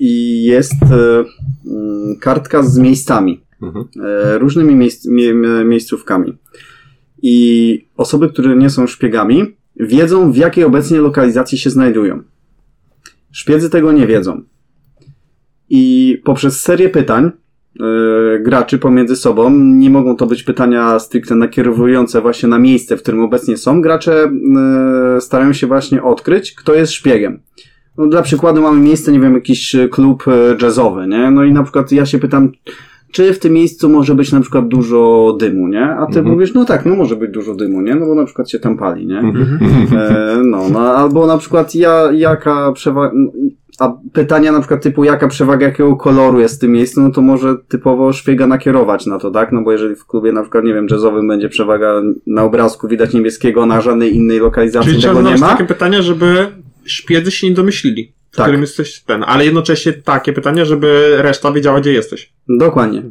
i jest mm, kartka z miejscami. Mhm. różnymi miejsc, mie, mie- miejscówkami. I osoby, które nie są szpiegami, wiedzą, w jakiej obecnie lokalizacji się znajdują. Szpiedzy tego nie wiedzą. I poprzez serię pytań e, graczy pomiędzy sobą, nie mogą to być pytania stricte nakierowujące właśnie na miejsce, w którym obecnie są, gracze e, starają się właśnie odkryć, kto jest szpiegiem. No, dla przykładu mamy miejsce, nie wiem, jakiś klub e, jazzowy, nie? No i na przykład ja się pytam, czy w tym miejscu może być na przykład dużo dymu, nie? A ty Mhm. mówisz, no tak, no może być dużo dymu, nie? No bo na przykład się tam pali, nie? Mhm. E, no, no, albo na przykład ja, jaka przewaga, a pytania na przykład typu jaka przewaga jakiego koloru jest w tym miejscu, no to może typowo szpiega nakierować na to, tak? No bo jeżeli w klubie na przykład, nie wiem, jazzowym będzie przewaga na obrazku widać niebieskiego, na żadnej innej lokalizacji Czyli tego nie ma. takie pytania, żeby szpiedzy się nie domyślili, w Tak. którym jesteś ten, ale jednocześnie takie pytania, żeby reszta wiedziała, gdzie jesteś. Dokładnie.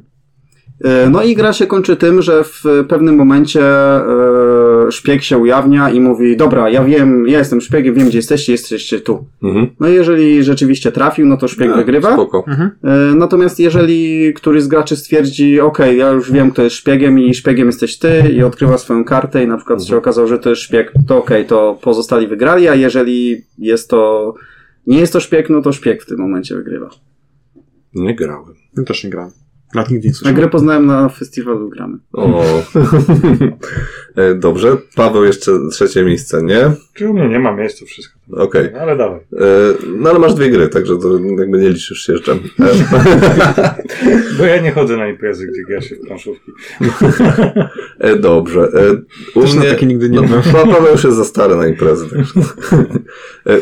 E, No i gra się kończy tym, że w pewnym momencie e, szpieg się ujawnia i mówi, dobra, ja wiem, ja jestem szpiegiem, wiem gdzie jesteście, jesteście tu. Mhm. No i jeżeli rzeczywiście trafił, no to szpieg Tak, wygrywa. Spoko. Mhm. E, Natomiast jeżeli któryś z graczy stwierdzi, ok, ja już wiem, kto jest szpiegiem i szpiegiem jesteś ty i odkrywa swoją kartę i na przykład się okazało, że to jest szpieg, to ok, to pozostali wygrali, a jeżeli jest to, nie jest to szpieg, no to szpieg w tym momencie wygrywa. Nie grałem. Ja też nie grałem. Nawet nigdy nie A słyszałem. grę poznałem na festiwalu gramy. O. E, Dobrze. Paweł jeszcze trzecie miejsce, nie? Czy u mnie nie ma miejsca wszystko. Okej. Ale dawaj. E, No ale masz dwie gry, także to jakby nie liczysz się jeszcze. E, Bo ja nie chodzę na imprezy, gdzie gra się w planszówki. Dobrze. U Też na mnie... takie nigdy nie No. Pa- Paweł już jest za stary na imprezy. Także.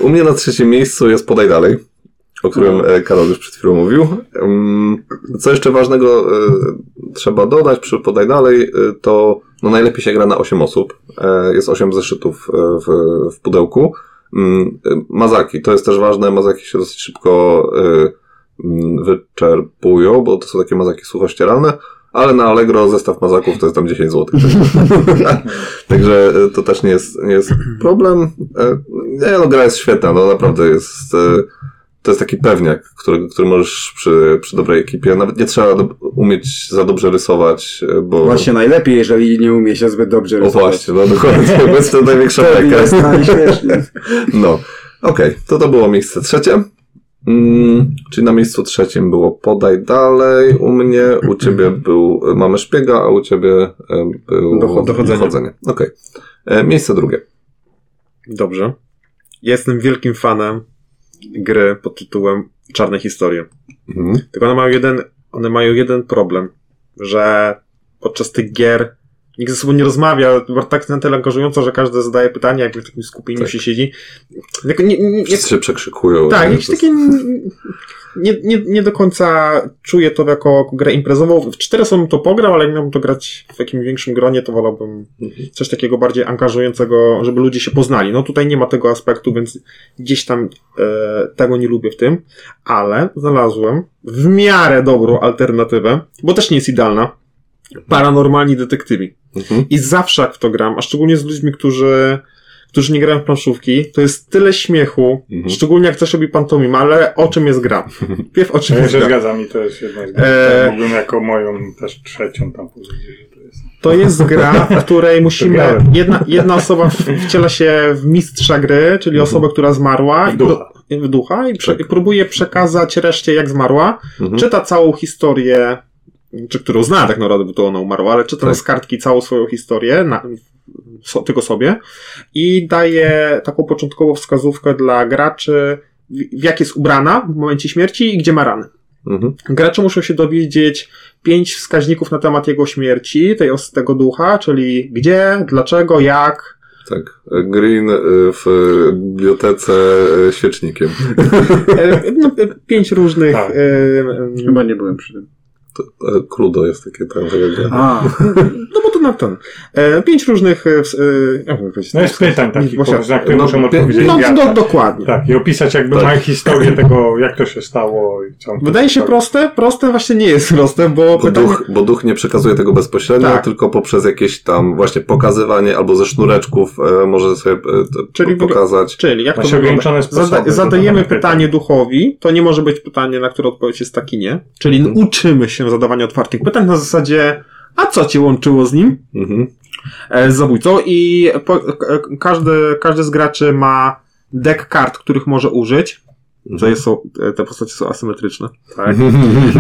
U mnie na trzecim miejscu jest Podaj Dalej. O którym e, Karol już przed chwilą mówił. Co jeszcze ważnego e, trzeba dodać przy podaj dalej, e, to no najlepiej się gra na 8 osób. Jest 8 zeszytów w, w pudełku. Mm, Mazaki, to jest też ważne, mazaki się dosyć szybko mm, wyczerpują, bo to są takie mazaki suchościeralne, ale na Allegro zestaw mazaków to jest tam 10 zł. Także to też nie jest, nie jest problem. Nie, no gra jest świetna, no naprawdę jest, to jest taki pewniak, który, który możesz przy, przy dobrej ekipie, nawet nie trzeba do, umieć za dobrze rysować, e, bo... Właśnie najlepiej, jeżeli nie umie się zbyt dobrze O rysować. właśnie, no dokładnie, bo jest to największa jest najśmieszniej. No, okej, to to było miejsce trzecie. Mm, czyli na miejscu trzecim było podaj dalej, u mnie, u ciebie był mamy szpiega, a u ciebie e, był Docho- dochodzenie. dochodzenie. Okej. E, Miejsce drugie. Dobrze. Jestem wielkim fanem gry pod tytułem Czarne Historie. Mhm. Tylko one mają jeden, one mają jeden problem, że podczas tych gier nikt ze sobą nie rozmawia, tak na tyle angażująco, że każdy zadaje pytania, jakby w takim skupieniu Tak. się siedzi. Jak, nie, nie, nie, Wszyscy się przekrzykują. tak, nie? jakieś takie nie, nie, nie do końca czuję to jako grę imprezową. W cztery osoby to pograł, ale jak miałbym to grać w jakimś większym gronie, to wolałbym coś takiego bardziej angażującego, żeby ludzie się poznali. No tutaj nie ma tego aspektu, więc gdzieś tam e, tego nie lubię w tym, ale znalazłem w miarę dobrą alternatywę, bo też nie jest idealna. Paranormalni detektywi. Mhm. I zawsze jak w to gram, a szczególnie z ludźmi, którzy, którzy nie grają w planszówki, to jest tyle śmiechu, Mhm. szczególnie jak coś robi pantomim, ale o czym jest gra? Pierw o czym Ja jest się gra? zgadzam i to jest jedna z gier. Eee. Mógłbym jako moją też trzecią tam powiedzieć, że to jest. To jest gra, w której musimy, jedna, jedna osoba wciela się w mistrza gry, czyli osobę, która zmarła W ducha. i, w ducha i, prze, Tak. i próbuje przekazać reszcie jak zmarła, Mhm. czyta całą historię, czy którą zna tak naprawdę, bo to ona umarła, ale czyta Tak. z kartki całą swoją historię, na, so, tylko sobie i daje taką początkową wskazówkę dla graczy, w, w jak jest ubrana w momencie śmierci i gdzie ma rany. Mhm. Gracze muszą się dowiedzieć pięć wskaźników na temat jego śmierci, tej, tego ducha, czyli gdzie, dlaczego, jak. Tak. Green y, w bibliotece y, świecznikiem. E, no, e, pięć różnych. Tak. E, Chyba nie byłem przy tym. E, Krudo jest takie tam. A, no bo to na ten. E, pięć różnych. E, e? No jest pytań takich, Właśnie- na które no, muszę pie- odpowiedzieć. No, ja, do, tak. dokładnie. Tak, i opisać jakby Tak. moją historię tego, jak to się stało i co. Wydaje się proste, proste właśnie nie jest proste, bo, Bo pytanie... duch, bo duch nie przekazuje tego bezpośrednio, Tak. tylko poprzez jakieś tam właśnie pokazywanie albo ze sznureczków e, może sobie e, Czyli pokazać. Czyli jak to wygląda? sposoby zadajemy pytanie duchowi, to nie może być pytanie, na które odpowiedź jest tak i nie. Czyli Mhm. uczymy się zadawania otwartych pytań na zasadzie, a co cię łączyło z nim? Mhm. E, z zabójcą i po, każdy, każdy z graczy ma deck kart, których może użyć. Co jest, są, e, te postacie są asymetryczne. Tak.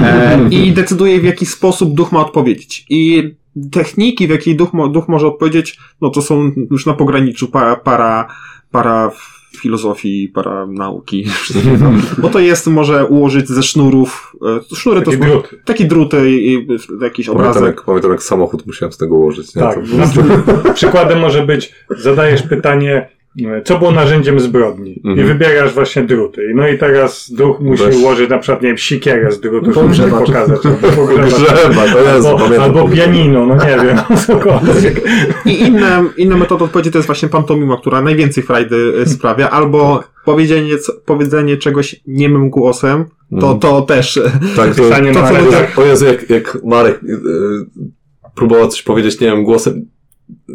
E, I decyduje, w jaki sposób duch ma odpowiedzieć. I techniki, w jakiej duch, duch może odpowiedzieć, no to są już na pograniczu para, para, para filozofii, para nauki. wszystkiego. Bo to jest, może ułożyć ze sznurów. e, Sznury to Takie są druty. takie druty i i jakiś Pamiętam obrazek. jak, pamiętam jak samochód musiałem z tego ułożyć. Nie? Tak, To- na przykład, przykładem może być, zadajesz pytanie, co było narzędziem zbrodni Mhm. i wybierasz właśnie druty. No i teraz duch musi Weź. ułożyć na przykład, nie wiem, sikierę z drutu, żeby pokazać. albo pogrzebacz. Grzeba, to jest, Albo, albo pianino, no nie wiem, cokolwiek. I inne, inna metoda odpowiedzi to jest właśnie pantomima, która najwięcej frajdy e, sprawia, albo powiedzenie, co- powiedzenie czegoś niemym głosem, to, Mhm. to też Tak, to, to, na co kartach. jak, jak, jak Marek y, y, próbował coś powiedzieć, nie wiem, głosem,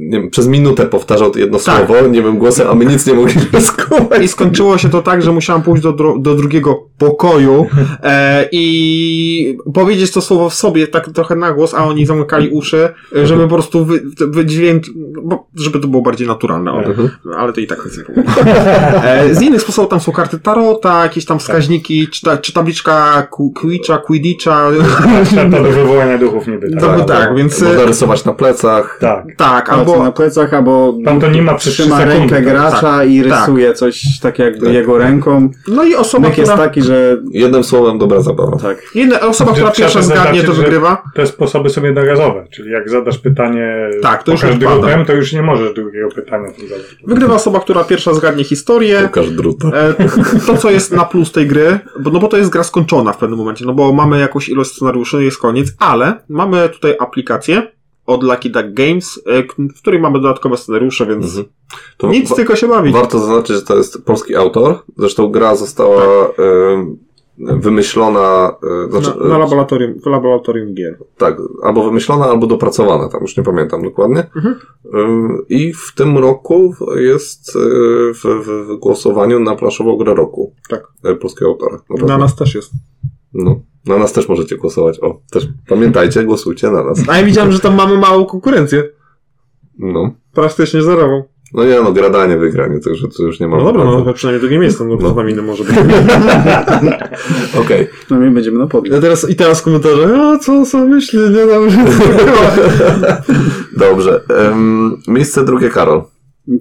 nie wiem, przez minutę powtarzał to jedno Tak. słowo, nie wiem, głosem, a my nic nie mogliśmy skumać. I skończyło się to tak, że musiałam pójść do, dro- do drugiego pokoju e, i powiedzieć to słowo w sobie tak trochę na głos, a oni zamykali uszy, e, żeby po prostu wy, wydźwięk, bo, żeby to było bardziej naturalne. Mhm. ale to i tak nic nie było. E, z innych sposobów tam są karty tarota, jakieś tam wskaźniki, czy, ta, czy tabliczka Qu- Quidditcha, Quidditcha. To do wywołania duchów niby. To by tak, więc- Można rysować na plecach. Tak. Tak, No, palce bo- na plecach, albo Pantonima przez trzyma trzy sekundy, rękę tak. gracza i rysuje coś tak jakby Tak. jego ręką. No i osoba, Myk jest która, taki, że Jednym słowem, dobra zabawa. tak. jedna, osoba, która pierwsza zgadnie, to wygrywa. Te sposoby są jednorazowe, czyli jak zadasz pytanie Tak, to już pokaż drutem, to już nie możesz drugiego pytania zadać. Wygrywa osoba, która pierwsza zgadnie historię. Pokaż druta. E, to, co jest na plus tej gry, bo, no bo to jest gra skończona w pewnym momencie, no bo mamy jakąś ilość scenariuszy, jest koniec, ale mamy tutaj aplikację od Lucky Duck Games, e, w której mamy dodatkowe scenariusze, więc Mhm. Nic, wa- tylko się bawić. Warto zaznaczyć, że to jest polski autor. Zresztą gra została em, wymyślona, e, znaczy, na, na laboratorium, w laboratorium gier. tak, albo wymyślona, albo dopracowana, tam już nie pamiętam dokładnie. Mhm. I w tym roku jest e, w, w, głosowaniu na planszową grę roku. Tak. E, Polskiego autora. Na, Na nas też jest. No. Na nas też możecie głosować. O, też pamiętajcie, głosujcie na nas. A ja widziałem, że tam mamy małą konkurencję. No. Praktycznie zerową. No nie, no gradanie wygranie, to już, to już nie ma. No dobra, no przynajmniej drugie miejsce, no to No. z nami inny może być. Okej. Przynajmniej będziemy na podium. Ja teraz, I teraz komentarze, a co co myśli, nie dobrze. Dobrze. Em, miejsce drugie, Karol.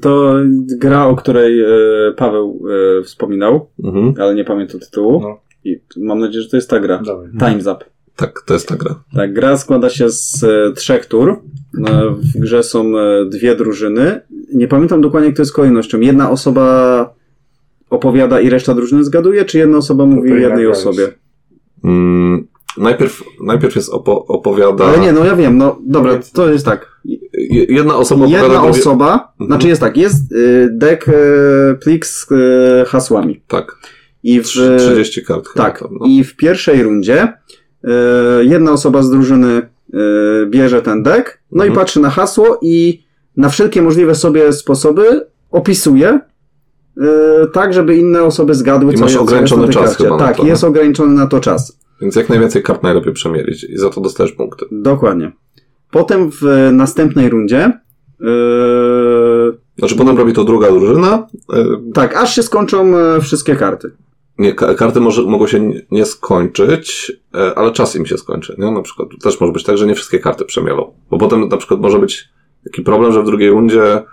To gra, o której e, Paweł e, wspominał, Mhm. ale nie pamiętam tytułu. No. I mam nadzieję, że to jest ta gra. Time's Up. Tak, to jest ta gra. Tak, gra składa się z e, trzech tur. E, W grze są e, dwie drużyny. Nie pamiętam dokładnie, kto jest kolejnością. Jedna osoba opowiada i reszta drużyny zgaduje, czy jedna osoba mówi jednej osobie? Mm, najpierw, najpierw jest opo- opowiada. Ale nie, no ja wiem, no dobra, to jest tak. Je- Jedna osoba opowiada. Jedna drugie- osoba, Mhm. znaczy jest tak, jest y, deck y, plik z y, hasłami. Tak. I w, Trzy- 30 kart. tak, tam, no. i w pierwszej rundzie y, jedna osoba z drużyny y, bierze ten deck, no Mhm. i patrzy na hasło i na wszelkie możliwe sobie sposoby opisuje y, tak, żeby inne osoby zgadły, I co masz jest, co ograniczony jest na tej czas chyba Tak, to, jest nie? ograniczony na to czas. Więc jak najwięcej kart najlepiej przemielić i za to dostajesz punkty. Dokładnie. Potem w następnej rundzie y, Znaczy potem robi to druga drużyna. e, Tak, aż się skończą wszystkie karty. Nie, ka- karty może, mogą się nie- nie skończyć, e, ale czas im się skończy. Nie? Na przykład też może być tak, że nie wszystkie karty przemielą. Bo potem na przykład może być taki problem, że w drugiej rundzie e,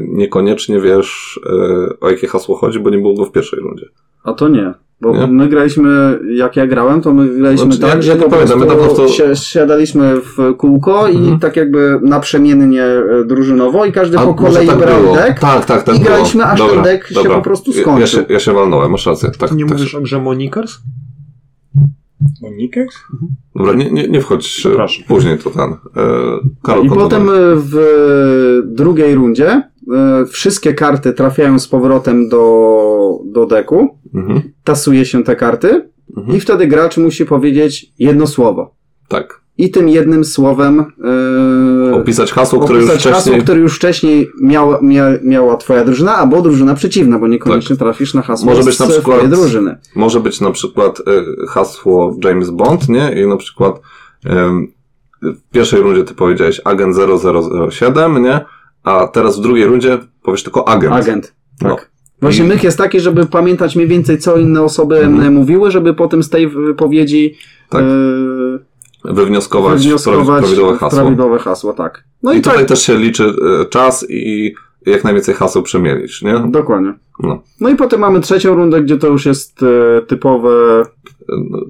niekoniecznie wiesz e, o jakie hasło chodzi, bo nie było go w pierwszej rundzie. A to nie. Bo Nie? my graliśmy, jak ja grałem, to my graliśmy Znaczy, tak, ja- że po, prostu ja po prostu- si- siadaliśmy w kółko i Mhm. tak jakby naprzemiennie e, drużynowo i każdy A po kolei tak brał było. deck. Tak, tak, tak i było. graliśmy, aż ten deck się po prostu Ja- Ja, skończył. się, ja się walnąłem, masz rację. Tak, nie tak mówisz się- o grze Monikers? Monikers? Dobra, nie, nie, nie wchodź e, później to ten. E, Karol, I potem e, w drugiej rundzie e, wszystkie karty trafiają z powrotem do, do deku, Mhm, tasuje się te karty mhm. i wtedy gracz musi powiedzieć jedno słowo. Tak. I tym jednym słowem e, Opisać hasło, które już opisać wcześniej... hasło, które już wcześniej miała, mia, miała twoja drużyna, albo drużyna przeciwna, bo niekoniecznie trafisz na hasło Tak. Może być na przykład- twojej drużyny. Może być na przykład e, hasło James Bond, nie? I na przykład em, w pierwszej rundzie ty powiedziałeś agent 0007, nie? A teraz w drugiej rundzie powiesz tylko agent. Agent. Tak. No. Właśnie I- myk jest taki, żeby pamiętać mniej więcej, co inne osoby Mhm. e, mówiły, żeby potem z tej wypowiedzi Tak. e, Wywnioskować, wywnioskować prawidłowe hasło. prawidłowe hasło, tak. No I i, tutaj tak, też się liczy e, czas i jak najwięcej haseł przemielić, nie? dokładnie. No. No i potem mamy trzecią rundę, gdzie to już jest typowe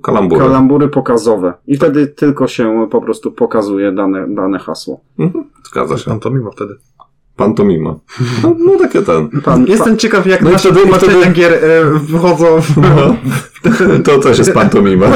Kalambury. kalambury pokazowe. I wtedy tylko się po prostu pokazuje dane, dane hasło. Mhm, Zgadza się. Pantomima wtedy. Pantomima. No, no takie ten. Pan, Jestem ciekaw, jak No nasze wtedy- tłumaczenia wtedy- gier e, wychodzą w... No, to też jest pantomima.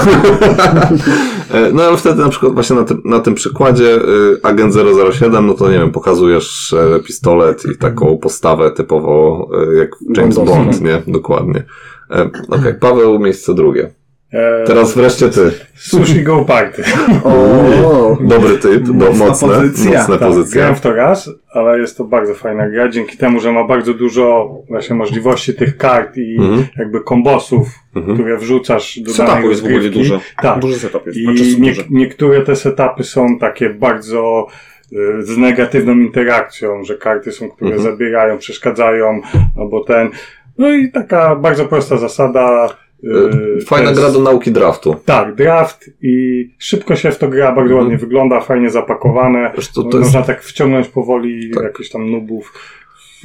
E, No ale wtedy na przykład właśnie na tym, na tym przykładzie y, agent 007, no to nie wiem, pokazujesz e, pistolet i taką postawę typowo e, jak James Bondowską. Bond, nie? Dokładnie. E, Okej, Paweł, miejsce drugie. E, Teraz wreszcie ty. Sushi Go Party. O, Dobry typ, do, Mocna mocne, pozycja. mocne Tak, pozycje. grałem w to raz, ale jest to bardzo fajna gra, dzięki temu, że ma bardzo dużo właśnie możliwości tych kart i Mhm. jakby kombosów, Mhm. które wrzucasz do Setupu danej jest w ogóle dużo. Tak. Duży setup jest. I Znaczy, nie, duże. niektóre te setupy są takie bardzo y, z negatywną interakcją, że karty są, które Mhm. zabierają, przeszkadzają, albo ten. No i taka bardzo prosta zasada. Yy, Fajna gra do nauki draftu. Tak, draft i szybko się w to gra, bardzo ładnie wygląda, fajnie zapakowane. To, jest, Można tak wciągnąć powoli Tak. jakichś tam nubów.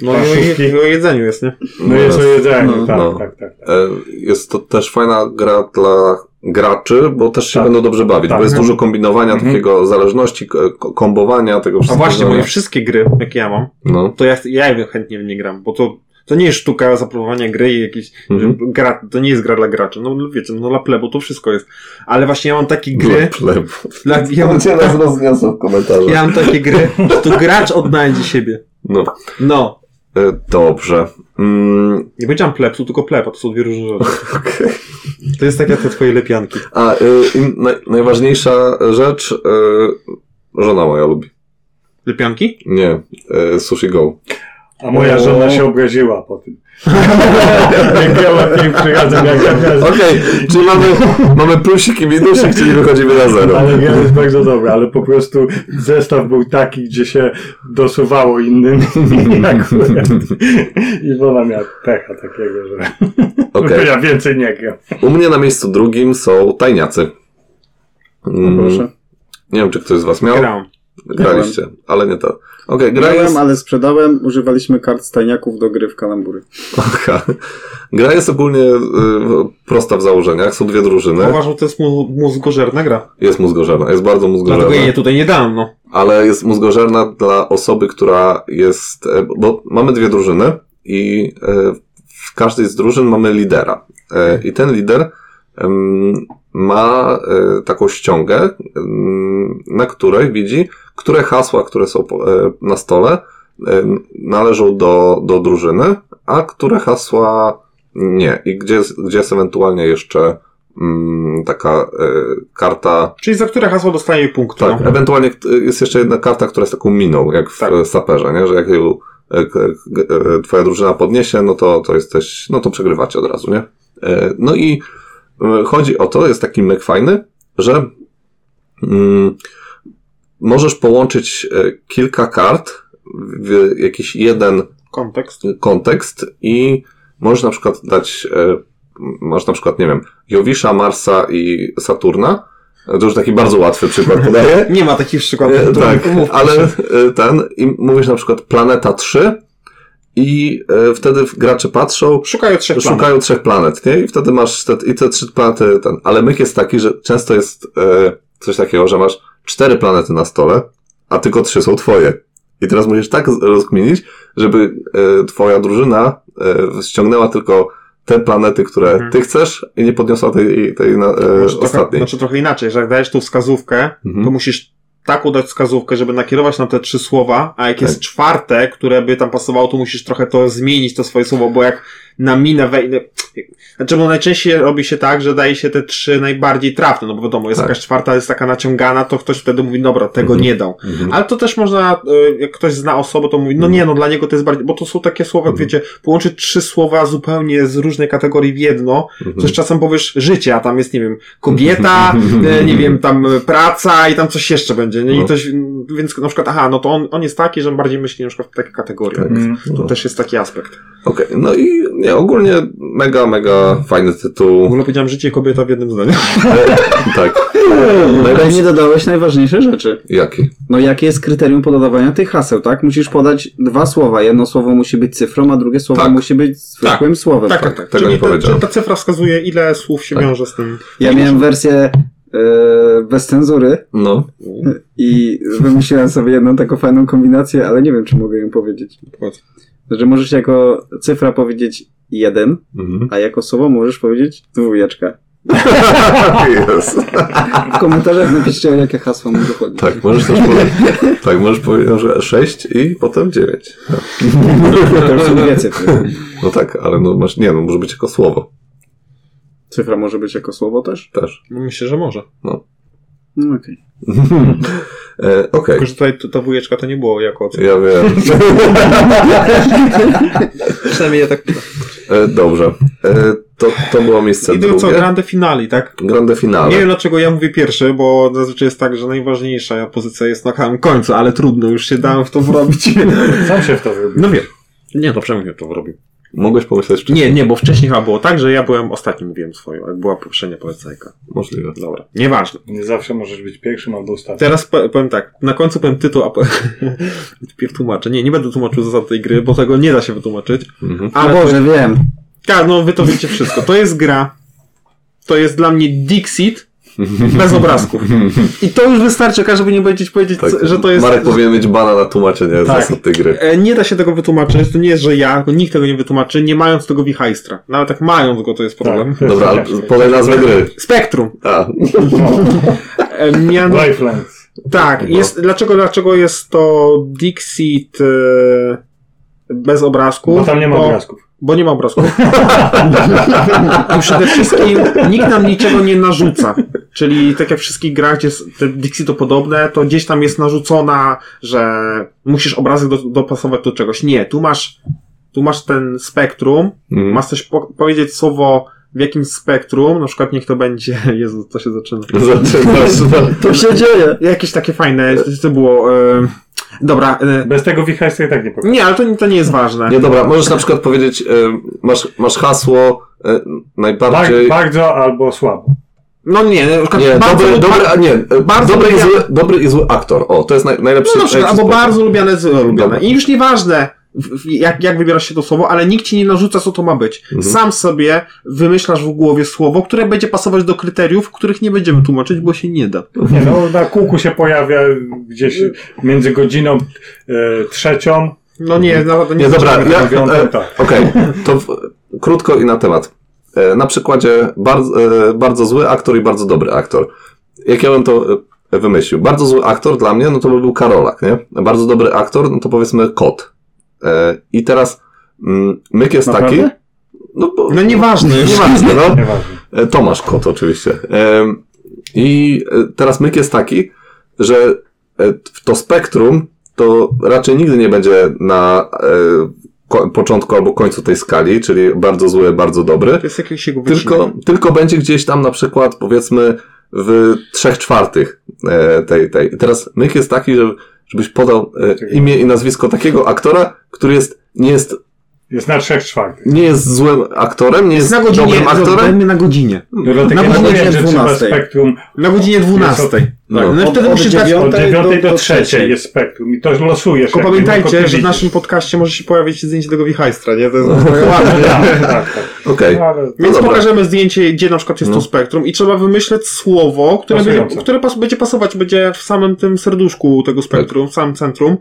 No i o jedzeniu jest, nie? No jest o jedzeniu, No. tak, No. tak, tak, tak. e, jest to też fajna gra dla graczy, bo też się Tak. będą dobrze bawić, Tak. bo jest dużo kombinowania, Mhm. takiego zależności, kombowania, tego A wszystkiego. właśnie, moje wszystkie gry, jakie ja mam, No. to ja, ja chętnie w nie gram, bo to, to nie jest sztuka zaproponowania gry i jakiś, Mhm. gra, to nie jest gra dla graczy, no wiecie, no dla plebu to wszystko jest. Ale właśnie ja mam takie gry, Dla plebu. dla, ja, mam, Cię nas rozniosą w komentarzach. ja mam takie gry, że to gracz odnajdzie siebie. No. No. E, dobrze. Mm, Nie powiedziałem plebsu, tylko pleb, a to są dwie różne rzeczy. okej. To jest tak jak te twoje lepianki. A y, naj, najważniejsza rzecz, y, żona moja lubi. Lepianki? Nie, y, Sushi Go. A moja O. żona się obraziła po tym. jak grała pierwszy razem, jak ja Okej, czyli mamy, mamy plusik i minusik, czyli wychodzimy na zero. Ale gra jest bardzo dobra, ale po prostu zestaw był taki, gdzie się dosuwało innym i akurat Iwona miała pecha takiego, że Okej. ja więcej nie gram. U mnie na miejscu drugim są tajniacy. Mm, No proszę. Nie wiem, czy ktoś z was miał. Gram. Graliście, ale nie to. Okej, gra Grałem, jest... ale sprzedałem. Używaliśmy kart stajniaków do gry w kalambury. Aha. Gra jest ogólnie y, prosta w założeniach. Są dwie drużyny. Uważam, że to jest mu- mózgożerna gra. Jest mózgożerna, jest bardzo mózgożerna. Dlatego jej tutaj nie dam, no. ale jest mózgożerna dla osoby, która jest, e, bo mamy dwie drużyny i e, w każdej z drużyn mamy lidera. E, I ten lider ma taką ściągę, na której widzi, które hasła, które są e, na stole, e, należą do, do drużyny, a które hasła nie. I gdzie, jest- gdzie jest ewentualnie jeszcze mm, taka e, karta Czyli za które hasło dostaje punkt, tak, no. ewentualnie jest jeszcze jedna karta, która jest taką miną, jak w Tak. saperze, nie? że jak ją twoja drużyna podniesie, no to, to jesteś, no to przegrywacie od razu, nie? No i chodzi o to, jest taki myk fajny, że mm, możesz połączyć e, kilka kart w jakiś jeden Kontekst. kontekst i możesz na przykład dać, e, masz na przykład, nie wiem, Jowisza, Marsa i Saturna. To już taki bardzo łatwy przykład podaję. Nie ma takich przykładów. E, tak, ale ten, i mówisz na przykład planeta 3 i e, wtedy gracze patrzą, Szukają trzech szukają planet. trzech planet, nie? I wtedy masz te, i te trzy planety, ten. Ale myk jest taki, że często jest e, coś takiego, że masz cztery planety na stole, a tylko trzy są twoje. I teraz musisz tak rozkminić, żeby e, twoja drużyna e, ściągnęła tylko te planety, które Mhm. ty chcesz i nie podniosła tej, tej na, e, Znaczy trochę, ostatniej. znaczy trochę inaczej, że jak dajesz tu wskazówkę, Mhm. to musisz taką dać wskazówkę, żeby nakierować na te trzy słowa, a jak jest Tak. czwarte, które by tam pasowało, to musisz trochę to zmienić, to swoje słowo, bo jak na minę wejdę, znaczy, bo najczęściej robi się tak, że daje się te trzy najbardziej trafne, no bo wiadomo, jest Tak. jakaś czwarta, jest taka naciągana, to ktoś wtedy mówi, dobra, tego Mhm. nie dał. Mhm. Ale to też można, y, jak ktoś zna osobę, to mówi, no nie, no dla niego to jest bardziej, bo to są takie słowa, Mhm. wiecie, połączyć trzy słowa zupełnie z różnej kategorii w jedno, Mhm. Coś czasem powiesz życie, a tam jest, nie wiem, kobieta, e, nie wiem, tam praca i tam coś jeszcze będzie. Nie? I No. coś, więc na przykład, aha, no to on, on jest taki, że bardziej myśli na przykład w takie kategorie. Tak. Mm. To No. też jest taki aspekt. Okej, no i nie, ogólnie mega, mega fajny W tytuł. ogóle powiedziałem życie i kobieta w jednym zdaniu. tak. Ale nie dodałeś najważniejsze rzeczy. Jaki? No jakie jest kryterium podawania tych haseł, tak? Musisz podać dwa słowa. Jedno słowo musi być cyfrą, a drugie słowo Tak. musi być zwykłym słowem. Tak, tak, tak. tego Czyli nie ta, ta cyfra wskazuje, ile słów się Tak. wiąże z tym. Ja miałem wersję bez cenzury No. i wymyśliłem sobie jedną taką fajną kombinację, ale nie wiem, czy mogę ją powiedzieć. Że możesz jako cyfra powiedzieć jeden, Mhm. a jako słowo możesz powiedzieć dwójeczka. Jest. W komentarzach napiszcie, jakie hasło mu dochodzi. Tak, możesz też powiedzieć, tak, możesz powiedzieć, że 6 i potem 9. To już są dwie cyfry. No tak, ale no masz, nie no, może być jako słowo Cyfra może być jako słowo też? też. No myślę, że może. No okej. e, Okej, Tylko, że tutaj ta dwójeczka to nie było jako cyfra. ja wiem. Przynajmniej ja tak E, dobrze. E, to, to było miejsce I to co, drugie. grande finali, tak? Grande finale. Nie wiem dlaczego ja mówię pierwszy, bo zazwyczaj jest tak, że najważniejsza pozycja jest na samym końcu, ale trudno, już się dałem w to wrobić. Sam się w to wyrobił. No wiem. Nie, to przynajmniej to wrobił. Mogłeś pomyśleć wcześniej. Nie, nie, bo wcześniej chyba było tak, że ja byłem ostatni, mówiłem swoją, jak była poprzednia polecajka. Możliwe. Dobra, nieważne. Nie zawsze możesz być pierwszym albo ostatnim. Teraz po- powiem tak, na końcu powiem tytuł, a po... Wpierw tłumaczę. Nie, nie będę tłumaczył zasad tej gry, bo tego nie da się wytłumaczyć. Mhm. A Boże, wiem. Tak, no wy to wiecie wszystko. To jest gra. To jest dla mnie Dixit bez obrazków. I to już wystarczy, żeby nie powiedzieć, powiedzieć Tak. co- że to jest... Marek powinien mieć bana na tłumaczenie Tak. zasad tej gry. E, Nie da się tego wytłumaczyć, to nie jest, że ja, nikt tego nie wytłumaczy, nie mając tego wichajstra. Nawet jak mając go, to jest problem. Tak, Dobra, ale ciężkie. podaj nazwę gry. Spektrum. A, No. E, mian... Lifelines. Tak, No. jest, dlaczego, dlaczego jest to Dixit e, bez obrazków? Bo tam nie ma Bo- obrazków. Bo nie ma obrazków. I przede wszystkim nikt nam niczego nie narzuca. Czyli tak jak w wszystkich grach, gdzie jest te Dixie to podobne, to gdzieś tam jest narzucona, że musisz obrazek do, dopasować do czegoś. Nie, tu masz, tu masz ten spektrum, mhm. masz coś po, powiedzieć słowo w jakimś spektrum, na przykład niech to będzie, Jezu, co się zaczyna. Zaczynasz. To się dzieje. Jakieś takie fajne, to było, e, dobra, e, Bez tego wichajstwa i tak nie powiem. nie, ale to, nie- to nie jest ważne. Nie, dobra, możesz na przykład powiedzieć, e, masz, masz hasło Bar- najbardziej... bardzo albo słabo. No nie, na przykład Nie, dobry, dobry, a nie, e, bardzo dobry, i zły, dobry i zły aktor. O, to jest naj, najlepszy No na przykład, albo bardzo lubiane, złe lubiane. I już nieważne, jak, jak wybierasz się to słowo, ale nikt ci nie narzuca, co to ma być. Mhm. Sam sobie wymyślasz w głowie słowo, które będzie pasować do kryteriów, których nie będziemy tłumaczyć, bo się nie da. Nie, no, na kółku się pojawia gdzieś między godziną e, trzecią No nie, no, nie, Nie, dobra, ja, e, tak. okej, to w, krótko i na temat. E, na przykładzie bardzo, e, bardzo zły aktor i bardzo dobry aktor. Jak ja bym to e, wymyślił? Bardzo zły aktor dla mnie, no to by był Karolak, nie? Bardzo dobry aktor, no to powiedzmy kot. I teraz mm, myk jest taki... Naprawdę? No, bo, No nieważne już. Nieważne, no. Nieważne. Tomasz Kot oczywiście. I teraz myk jest taki, że w to spektrum to raczej nigdy nie będzie na początku albo końcu tej skali, czyli bardzo zły, bardzo dobry, To jest jakieś jego tylko, tylko będzie gdzieś tam na przykład powiedzmy w trzech czwartych e, tej, tej. Teraz myk jest taki, że, żebyś podał e, imię i nazwisko takiego aktora, który jest, nie jest, Jest na trzech czwartych. nie jest złym aktorem, nie Jest jest na godzinie, dobrym aktorem, na godzinie. Dlatego Na godzinie mówiłem, że trzeba 12. spektrum Na godzinie 12. No. Tak, no i Od- wtedy od musisz dać... od dziewiątej do- do do trzeciej trzeciej. jest spektrum i to losujesz. Tylko pamiętajcie, że w naszym podcaście może się pojawić zdjęcie tego wichajstra, nie? To jest Tak, tak, tak. okej. No, ale Więc dobra. pokażemy zdjęcie, gdzie na przykład jest No. to spektrum i trzeba wymyśleć słowo, które, będzie, które pas, będzie pasować, będzie w samym tym serduszku tego spektrum, w samym centrum.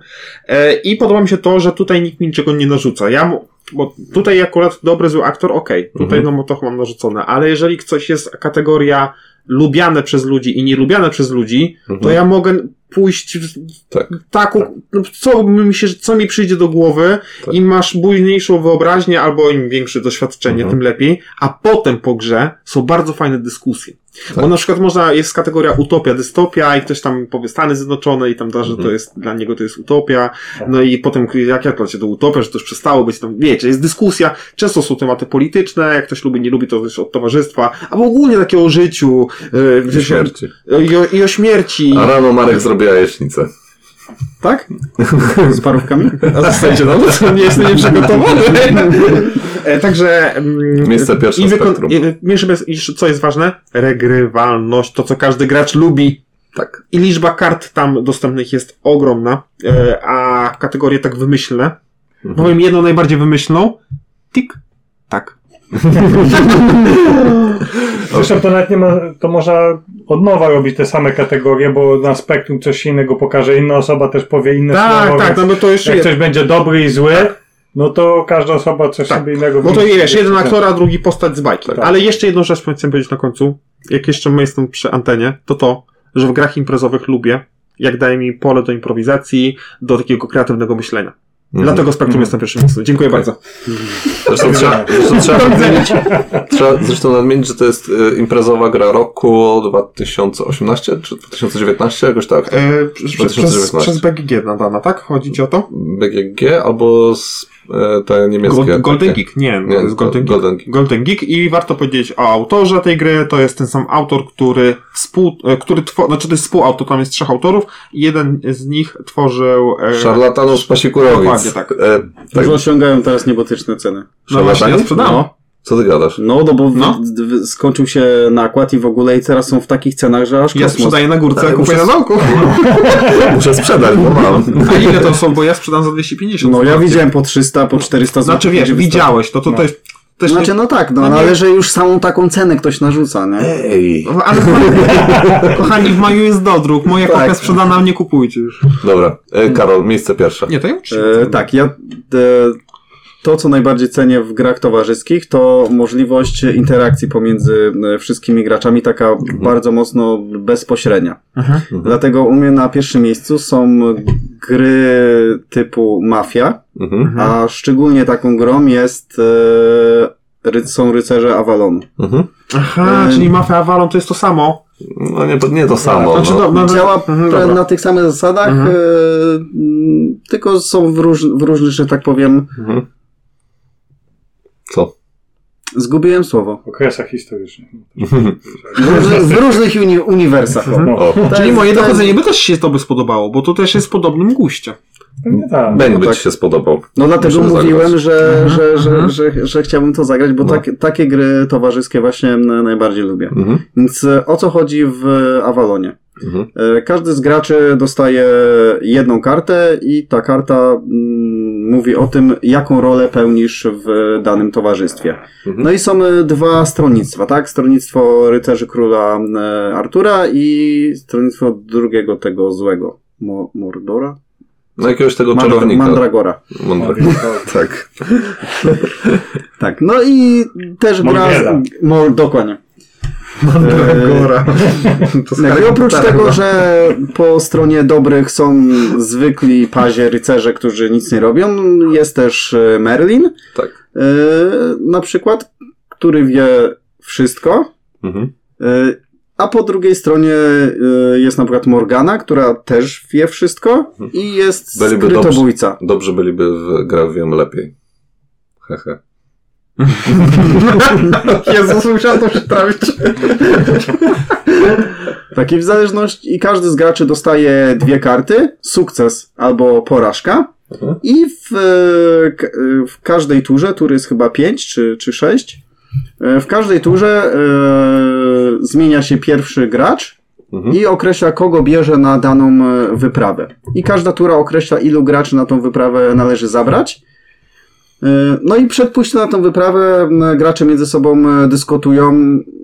E, I podoba mi się to, że tutaj nikt mi niczego nie narzuca. Ja, bo tutaj akurat dobry, zły aktor, okej, tutaj Mhm. no to mam narzucone, ale jeżeli coś jest kategoria lubiane przez ludzi i nielubiane przez ludzi, to Mhm. ja mogę pójść w Tak. taką, no, co mi się, co mi przyjdzie do głowy, Tak. im masz bujniejszą wyobraźnię albo im większe doświadczenie, Mhm. tym lepiej, a potem po grze są bardzo fajne dyskusje. Tak. Bo na przykład można, jest kategoria utopia, dystopia i ktoś tam powie Stany Zjednoczone i tam da, że to Mhm. jest, dla niego to jest utopia, Tak. no i potem jak to się to utopia, że to już przestało być tam, wiecie, jest dyskusja, często są tematy polityczne, jak ktoś lubi, nie lubi, to też od towarzystwa, albo ogólnie takie o życiu, yy, I gdzieś o- śmierci. i, o, i o śmierci. A rano Marek zrobiła jajecznicę. Tak? Z parówkami? A zostańcie, no to nie jestem nieprzygotowany. E, Także... mm, Miejsce pierwsze i spektrum. i- co jest ważne? Regrywalność, to co każdy gracz lubi. Tak. I liczba kart tam dostępnych jest ogromna, e, a kategorie tak wymyślne. Mhm. Powiem jedną najbardziej wymyślną. Tik, tak. Zresztą to nawet nie ma, to można od nowa robić te same kategorie, bo na spektrum coś innego pokaże, inna osoba też powie inne Tak, słowo, tak, więc no to jeszcze jak jest. coś będzie dobry i zły, no to każda osoba coś Tak. sobie innego Bo to wiesz, jeden aktor, a drugi postać z bajki. Tak. Ale jeszcze jedną rzecz chcę powiedzieć na końcu. Jak jeszcze my jestem przy antenie, to to, że w grach imprezowych lubię, jak daje mi pole do improwizacji, do takiego kreatywnego myślenia. Mhm. Dlatego Spektrum jest na pierwszym miejscu. Dziękuję bardzo. Zresztą trzeba, zresztą trzeba nadmienić, trzeba zresztą nadmienić, że to jest e, imprezowa gra roku 2018 czy 2019, jakoś tak. E, przez, przez, 2019. przez BGG nadana, tak? Chodzi ci o to? BGG albo z te niemieckie. Gold, Golden takie. Geek, nie, Nie, to jest Golden, Golden Geek. Geek. Golden Geek i warto powiedzieć o autorze tej gry, to jest ten sam autor, który współ, e, który two, znaczy to jest współautor, tam jest trzech autorów i jeden z nich tworzył e, Szarlatanów z Pasikurowic. Dokładnie tak. E, tak. Już osiągają teraz niebotyczne ceny. no właśnie, sprzedałem. No. Co ty gadasz? No, no bo w- No. w- skończył się nakład i w ogóle i teraz są w takich cenach, że aż Ja kosmos. sprzedaję na górce, Tak, kupuję na dołku. Muszę sprzedać, bo mam. A ile to są, bo ja sprzedam za 250. No ja widziałem po 300, po 400 zł. Znaczy wiesz, widziałeś, to, to, to jest też nie- Znaczy no tak, no, No no, nie- ale że już samą taką cenę ktoś narzuca, nie? Ej. No, Ale kochani, w maju jest dodruk. Moja Tak. kopia sprzedana, nie kupujcie już. Dobra, e, Karol, miejsce pierwsze. Nie, to ja. E, tak, ja e, to, co najbardziej cenię w grach towarzyskich, to możliwość interakcji pomiędzy e, wszystkimi graczami, taka bardzo mocno bezpośrednia. Mhm. Dlatego u mnie na pierwszym miejscu są gry typu Mafia, Mhm. a szczególnie taką grą jest e, ry, są rycerze Avalonu. Mhm. Aha, Ym. czyli Mafia Avalon to jest to samo. No nie, nie to samo. Znaczy, no. do- no, Działa mhm, dobra. na tych samych zasadach, Mhm. e, tylko są w, róż, w różnych, że tak powiem, Mhm. Co? zgubiłem słowo. okresach historycznych. W różnych, w różnych uni, uniwersach. No, Czyli moje dochodzenie by też się to by spodobało, bo to też jest w podobnym guście. pewnie tak. Będzie by tak. ci się spodobał. No dlatego Musimy mówiłem, zagrać. że, Mhm, że, że, mhm. że, że, chciałbym to zagrać, bo No. tak, takie gry towarzyskie właśnie najbardziej lubię. Mhm. Więc e, o co chodzi w Avalonie? Mhm. E, Każdy z graczy dostaje jedną kartę i ta karta mm, mówi o tym, jaką rolę pełnisz w danym towarzystwie. Mhm. No i są e, dwa stronnictwa, tak? Stronnictwo rycerzy króla e, Artura i stronnictwo drugiego tego złego. Mo Mordora? No jakiegoś tego Mandra czerwnika. Mandragora. Mandragora. Tak. Tak, no i też gra... Mongrela. Mo, dokładnie. Mandragora. No i oprócz tego, że po stronie dobrych są zwykli pazie rycerze, którzy nic nie robią, jest też e, Merlin, Tak. e, na przykład, który wie wszystko, Mhm. e, a po drugiej stronie jest na przykład Morgana, która też wie wszystko i jest Byliby skrytobójca. Dobrze byliby w grę wiem lepiej. Hehe. Jezus, musiałem to przetrawić. Tak i w zależności, i każdy z graczy dostaje dwie karty, sukces albo porażka. Mhm. I w, e, e, w każdej turze, tur jest chyba 5 czy, czy 6, w każdej turze e, zmienia się pierwszy gracz Mhm. i określa, kogo bierze na daną e, wyprawę. I każda tura określa, ilu graczy na tą wyprawę należy zabrać. E, No i przed pójściem na tą wyprawę m, gracze między sobą e, dyskutują.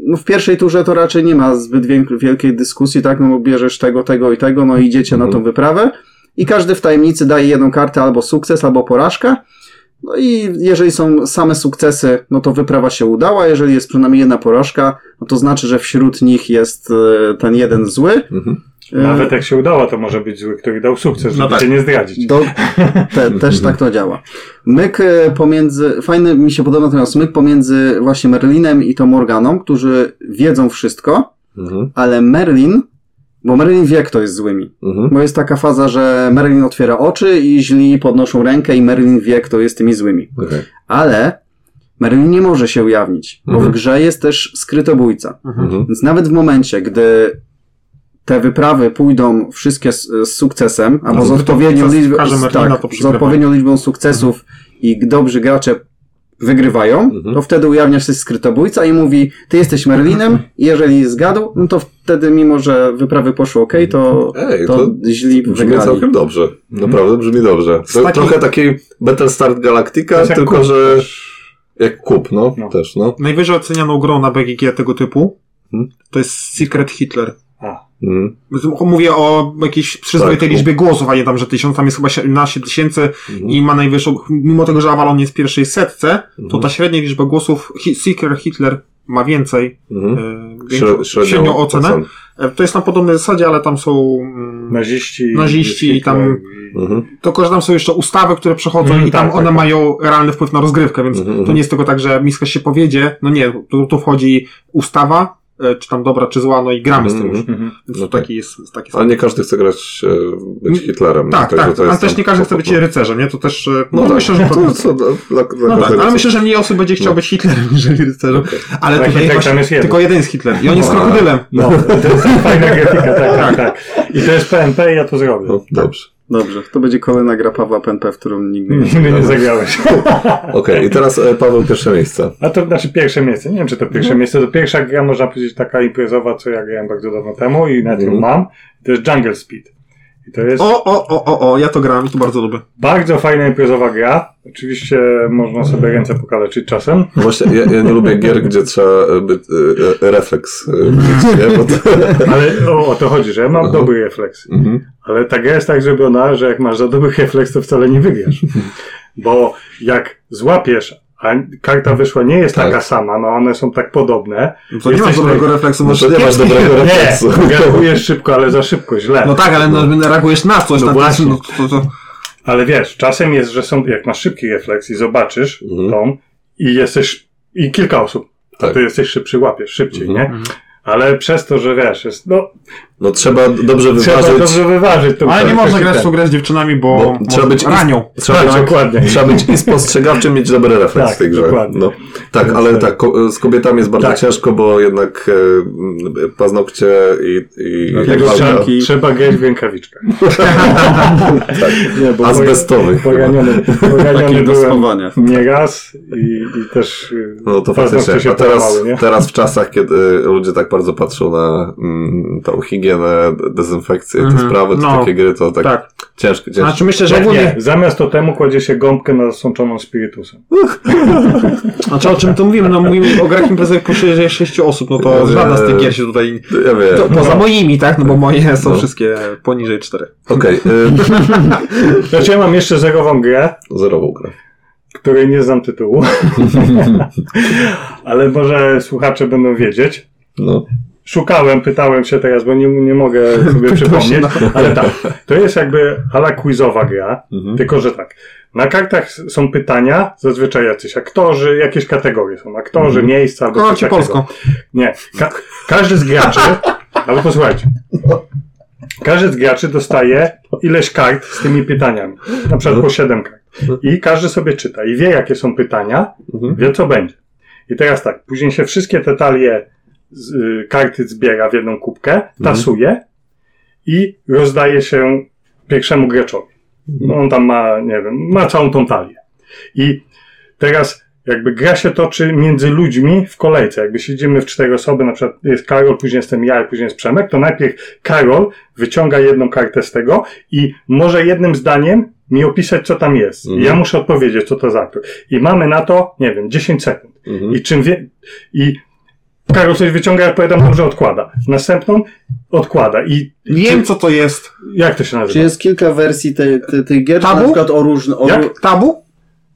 No w pierwszej turze to raczej nie ma zbyt wielkiej dyskusji, tak? No bo bierzesz tego, tego i tego, no i idziecie na tą Mhm. wyprawę. I każdy w tajemnicy daje jedną kartę albo sukces, albo porażka. No i jeżeli są same sukcesy, no to wyprawa się udała. Jeżeli jest przynajmniej jedna porażka, no to znaczy, że wśród nich jest e, ten jeden zły. Mhm. E, Nawet jak się udało, to może być zły, który dał sukces, żeby No tak. cię nie zdradzić. Do, te, też tak to działa. Myk e, pomiędzy, fajny mi się podoba natomiast myk pomiędzy właśnie Merlinem i tą Morganą, którzy wiedzą wszystko, Mhm. ale Merlin, bo Merlin wie, kto jest złymi. Mhm. Bo jest taka faza, że Merlin otwiera oczy i źli podnoszą rękę i Merlin wie, kto jest tymi złymi. Okej. Ale Merlin nie może się ujawnić, bo Mhm. w grze jest też skrytobójca. Mhm. Więc nawet w momencie, gdy te wyprawy pójdą wszystkie z, z sukcesem, albo z to odpowiednią liczbą, każdym z, tak, z odpowiednią liczbą sukcesów i dobrzy gracze wygrywają, Mhm. to wtedy ujawnia się skrytobójca i mówi, ty jesteś Merlinem i jeżeli zgadł, no to wtedy mimo, że wyprawy poszły ok, to, Ej, to, to źli Brzmi wygrali. całkiem dobrze. Naprawdę brzmi dobrze. To, taki- Trochę taki Battlestar Galactica, tylko kup że jak kup, no, No. też, no. Najwyżej ocenianą grą na BGG tego typu Hmm? to jest Secret Hitler. A, Mhm. Mówię o jakiejś przyzwoitej Tak. liczbie głosów, a nie tam, że tysiąc, tam jest chyba 17 tysięcy Mhm. i ma najwyższą, mimo tego, że Avalon jest w pierwszej setce, to Mhm. ta średnia liczba głosów Secret Hitler ma więcej, e, większą, średnią ocenę. ocen. E, To jest na podobnej zasadzie, ale tam są, mm, naziści. Naziści i tam- Mhm. tylko że tam są jeszcze ustawy, które przechodzą Mhm, i tam tak, one tak, tak. mają realny wpływ na rozgrywkę, więc Mhm, to mhm. nie jest tylko tak, że miska się powiedzie, no nie, tu, tu wchodzi ustawa, czy tam dobra, czy zła, no i gramy z tym Mhm. już. Więc No to taki jest, taki Ale nie każdy chce grać, e, być Hitlerem. Tak, Także tak, to ale też nie każdy chce być rycerzem, nie? To też, e, No, no, tak. myślę, że to... to, co, dla, dla, No tak, ale myślę, że mniej osób będzie chciał No. być Hitlerem niż rycerzem. Ale tutaj Architektem właśnie, jest jeden. tylko jeden jest Hitler i on jest No. krokodylem. No, to jest fajna grafika, tak, tak, tak. I to jest PNP i ja to zrobię. No, dobrze. Dobrze, to będzie kolejna gra Pawła PNP, w którą nigdy nie Nigdy nie zagrałeś. Okej, i teraz e, Paweł, pierwsze miejsce. A to znaczy pierwsze miejsce. Nie wiem, czy to pierwsze miejsce. To pierwsza gra, można powiedzieć, taka imprezowa, co ja grałem bardzo dawno temu i nawet ją Mhm. mam. To jest Jungle Speed. I to jest O, o, o, o, o, ja to grałem i to bardzo lubię. bardzo fajna imprezowa gra. Oczywiście można sobie ręce pokaleczyć czasem. No Właśnie, ja, ja nie lubię gier, gdzie trzeba e, by, e, e, refleks mieć, nie? Bo to, Ale o, o to chodzi, że ja mam Aha. dobry refleks. mhm. Ale ta gra jest tak zrobiona, że jak masz za dobry refleks, to wcale nie wygrasz. Bo jak złapiesz, a karta wyszła nie jest Tak. taka sama, no one są tak podobne. No to nie masz dobrego naj- refleksu, No to nie masz dobrego Nie, refleksu. reagujesz szybko, ale za szybko, źle. No tak, ale no, reagujesz na coś. No na właśnie. No, to, to, to, Ale wiesz, czasem jest, że są, jak masz szybki refleks i zobaczysz Mhm. tą i jesteś, i kilka osób, a Tak. ty jesteś szybszy, łapiesz szybciej, Mhm. nie? Ale przez to, że wiesz, jest, no, No trzeba dobrze trzeba wyważyć. dobrze wyważyć. tą ale nie można grać w grę z dziewczynami, bo, Bo trzeba być ranią. Trzeba, Tak, być, dokładnie. trzeba być i spostrzegawczym, mieć dobry refleks Tak, w tej grze. dokładnie. No. Tak, Więc ale tak. tak, z kobietami jest bardzo Tak. ciężko, bo jednak e, paznokcie i, i Dlatego walka trzeba- Trzeba, trzeba grać w rękawiczkach. nie, bo azbestowych. Takich do byłem schowania. nieraz i, i też y, No to faktycznie. się A teraz, teraz w czasach, kiedy ludzie tak bardzo patrzą na mm, tą higienę, dezynfekcję, te Mhm. sprawy, to No. takie gry to tak, Tak. ciężko, ciężko. Znaczy myślę, że Nie, ogólnie... nie, zamiast to temu kładzie się gąbkę nasączoną spirytusem. Znaczy o czym tu mówimy? No mówimy o grach imprezowych po 6 osób, no to Że- żadna z tych gier się tutaj... Ja wiem. To, poza No. moimi, tak? No bo moje są No. wszystkie poniżej 4. Okej, y, Znaczy ja mam jeszcze zerową grę, zerową grę. której nie znam tytułu, ale może słuchacze będą wiedzieć. No. Szukałem, pytałem się teraz, bo nie, nie mogę sobie przypomnieć, ale tak, to jest jakby ala quizowa gra, Mhm. tylko że tak, na kartach są pytania, zazwyczaj jacyś aktorzy, jakieś kategorie są, aktorzy, miejsca albo coś takiego. Polsko. Nie, ka- każdy z graczy, ale posłuchajcie, każdy z graczy dostaje ileś kart z tymi pytaniami, na przykład po 7 kart. I każdy sobie czyta i wie, jakie są pytania, Mhm. wie, co będzie. I teraz tak, później się wszystkie te talie z, y, karty zbiera w jedną kubkę, tasuje i rozdaje się pierwszemu graczowi. No, on tam ma, nie wiem, ma całą tą talię. I teraz jakby gra się toczy między ludźmi w kolejce. Jakby siedzimy w cztery osoby, na przykład jest Karol, później jestem ja później jest Przemek, to najpierw Karol wyciąga jedną kartę z tego i może jednym zdaniem mi opisać, co tam jest. Mhm. ja muszę odpowiedzieć, co to za aktor. I mamy na to, nie wiem, 10 sekund. Mhm. I czym wie... I Karol coś wyciąga, ja odpowiadam, dobrze, odkłada. Następną odkłada. I Wiem co to jest. jak to się nazywa? Czy jest kilka wersji tej, tej, tej gier, Tabu? na przykład o różne... O, Jak? Tabu?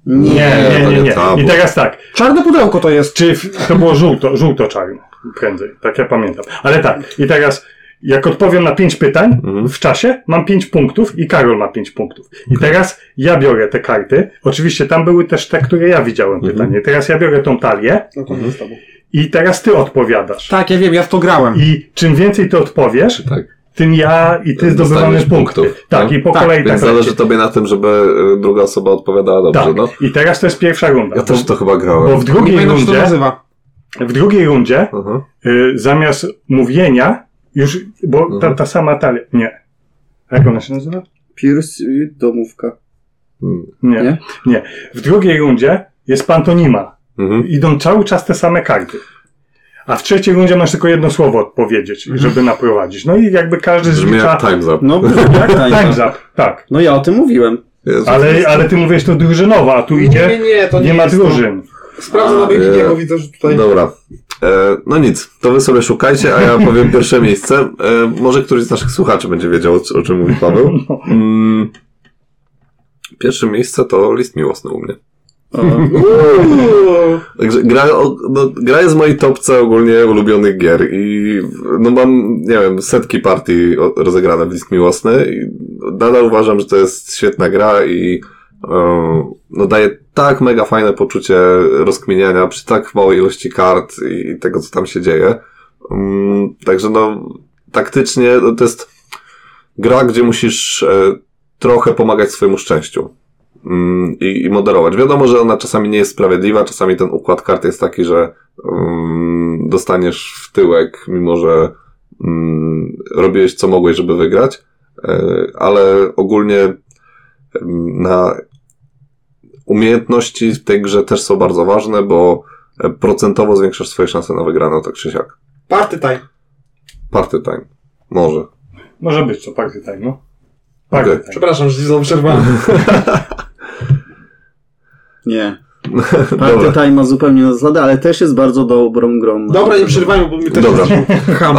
Nie, nie, nie, nie. I teraz tak. Czarne pudełko to jest. Czy to było żółto, żółto-czarne prędzej, tak ja pamiętam. Ale tak, i teraz jak odpowiem na pięć pytań Mhm. w czasie, mam pięć punktów i Karol ma pięć punktów. I teraz ja biorę te karty. Oczywiście tam były też te, które ja widziałem Mhm. pytanie. Teraz ja biorę tą talię No to jest tabu. I teraz ty odpowiadasz. Tak, ja wiem, ja w to grałem. I czym więcej ty odpowiesz, Tak. tym ja i ty zdobywamy punkty. punktów, Tak, no. i po Tak, kolei Więc tak zależy leci. tobie na tym, żeby y, druga osoba odpowiadała dobrze, Tak. no. I teraz to jest pierwsza runda. Ja też bo, to chyba bo grałem. w Nie drugiej pamiętam, jak się to rundzie, nazywa. w drugiej rundzie Aha. y, zamiast mówienia, już, bo ta, Mhm. ta sama talia. Nie. Jak ona się nazywa? Pursuit, domówka. Hmm. Nie. nie. Nie? W drugiej rundzie jest pantonima. Mhm. Idą cały czas te same karty. A w trzeciej rundzie masz tylko jedno słowo odpowiedzieć, żeby naprowadzić. No i jakby każdy Brzmi zlicza... jak Time's Up. No, jak Time's up, tak. No ja o tym mówiłem. Jezu. Ale, ale ty mówisz to drużynowa, a tu idzie... nie, to Nie ma jest drużyn. Sprawdzę na e, widzę, że tutaj... Dobra. E, no nic, to wy sobie szukajcie, a ja powiem pierwsze miejsce. E, może któryś z naszych słuchaczy będzie wiedział, o, o czym mówi Paweł. Mm, pierwsze miejsce to list miłosny u mnie. Także gra, no, gra jest w mojej topce ogólnie ulubionych gier i no mam, nie wiem, setki partii rozegrane w list miłosny i nadal uważam, że to jest świetna gra i e, no daje tak mega fajne poczucie rozkminiania przy tak małej ilości kart i tego, co tam się dzieje. Mm, Także no, taktycznie no, to jest gra, gdzie musisz e, trochę pomagać swojemu szczęściu i, i moderować. Wiadomo, że ona czasami nie jest sprawiedliwa, czasami ten układ kart jest taki, że mm, dostaniesz w tyłek, mimo że mm, robiłeś co mogłeś, żeby wygrać, e, ale ogólnie na umiejętności w tej grze też są bardzo ważne, bo e, procentowo zwiększasz swoje szanse na wygraną, tak czy siak. Party time. Party time. Może. Może być to party time, no. Party Okej. time. Przepraszam, że ci znowu przerwałem. Nie. Time ma zupełnie na zasady, ale też jest bardzo dobrą grą. Dobra, nie przerywajmy, bo mi też Dobra.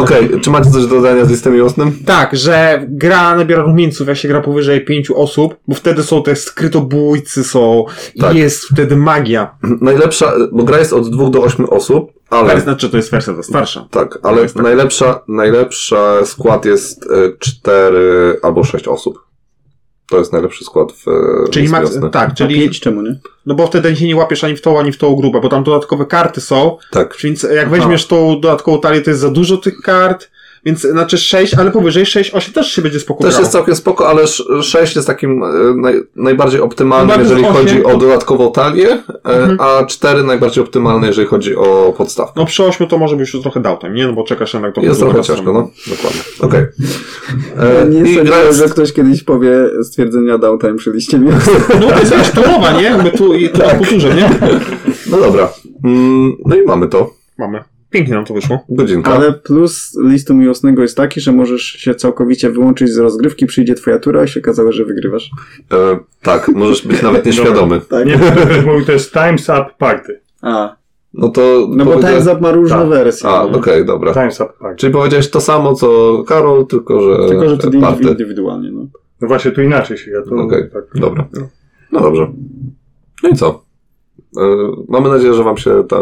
Okej, czy macie coś do dodania z listem miłosnym? Tak, że gra nabiera rumieńców, jak się gra powyżej pięciu osób, bo wtedy są te skrytobójcy, są i Tak. jest wtedy magia. Najlepsza, bo gra jest od dwóch do ośmiu osób, ale... Ale znaczy, to jest wersja ta starsza. Tak, ale tak. najlepsza, najlepsza skład jest e, cztery albo sześć osób. To jest najlepszy skład w Czyli miłosny. tak, Czyli czyli, pięć czemu, nie? no bo wtedy się nie łapiesz ani w tą, ani w tą grupę, bo tam dodatkowe karty są, Tak. więc jak weźmiesz tą dodatkową talię, to jest za dużo tych kart, więc znaczy 6, ale powyżej 6, 8 też się będzie spoko Też grało. jest całkiem spoko, ale sz- sześć jest takim e, naj, najbardziej optymalnym, jeżeli osiem. chodzi o dodatkową talię, e, Mhm. a cztery najbardziej optymalne, jeżeli chodzi o podstawkę. No przy 8 to może być już trochę downtime, nie? No bo czekasz jednak to Jest trochę ciężko, no. Dokładnie. Okej. E, Nie I gra sądziłem, jest... że ktoś kiedyś powie stwierdzenia downtime przy liście. No to jest jakaś królowa, nie? My tu i tu na kulturze, nie? No dobra. Mm, no i mamy to. Mamy. Pięknie nam to wyszło. Godzinka. Ale plus listu miłosnego jest taki, że możesz się całkowicie wyłączyć z rozgrywki, przyjdzie twoja tura i się okazało, że wygrywasz. E, tak, możesz być nawet nieświadomy. Tak. Nie, mówił, to jest Time's Up Party. A, No to... no bo Time's Up ma różne Tak. wersje. A, nie? okej, dobra. Time's Up Party. Czyli powiedziałeś to samo, co Karol, tylko że... Tylko, że wtedy party. indywidualnie, no. No właśnie, tu inaczej się gra. To, Okej, tak. dobra. No dobrze. No i co? E, Mamy nadzieję, że Wam się ta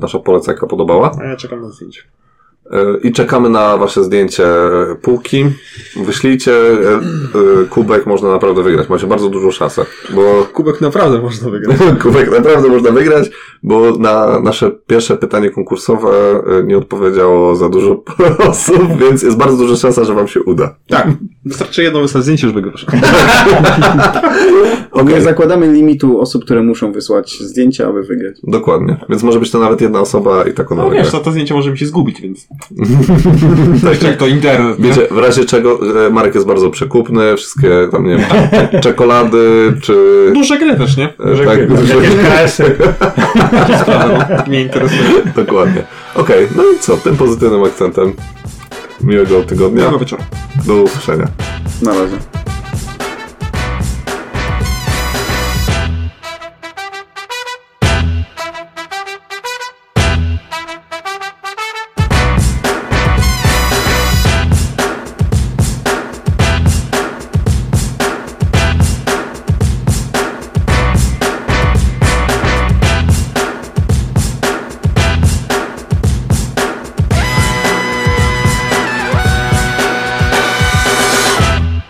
nasza polecajka podobała. A ja czekam na zdjęcie. E, I czekamy na Wasze zdjęcie półki. Wyślijcie e, e, kubek, można naprawdę wygrać. Macie bardzo dużą szansę, bo Kubek naprawdę można wygrać. kubek naprawdę można wygrać, bo na nasze pierwsze pytanie konkursowe e, nie odpowiedziało za dużo osób, więc jest bardzo duża szansa, że Wam się uda. Tak. Wystarczy jedno wysłać zdjęcie, już wygrasz. Okej. Nie zakładamy limitu osób, które muszą wysłać zdjęcia, aby wygrać. Dokładnie. Więc może być to nawet jedna osoba i tak ona No wygra. wiesz, to, to zdjęcie może mi się zgubić, więc... Jeszcze jak to internet? Wiecie, w razie czego Marek jest bardzo przekupny, wszystkie tam, nie wiem, czekolady, czy... Duże gry też, nie? e, Że tak, KS-y. Sprawa, no. Mnie interesuje. dokładnie. Okej, no i co, tym pozytywnym akcentem miłego tygodnia. Miłego wieczoru. Do usłyszenia. Na razie.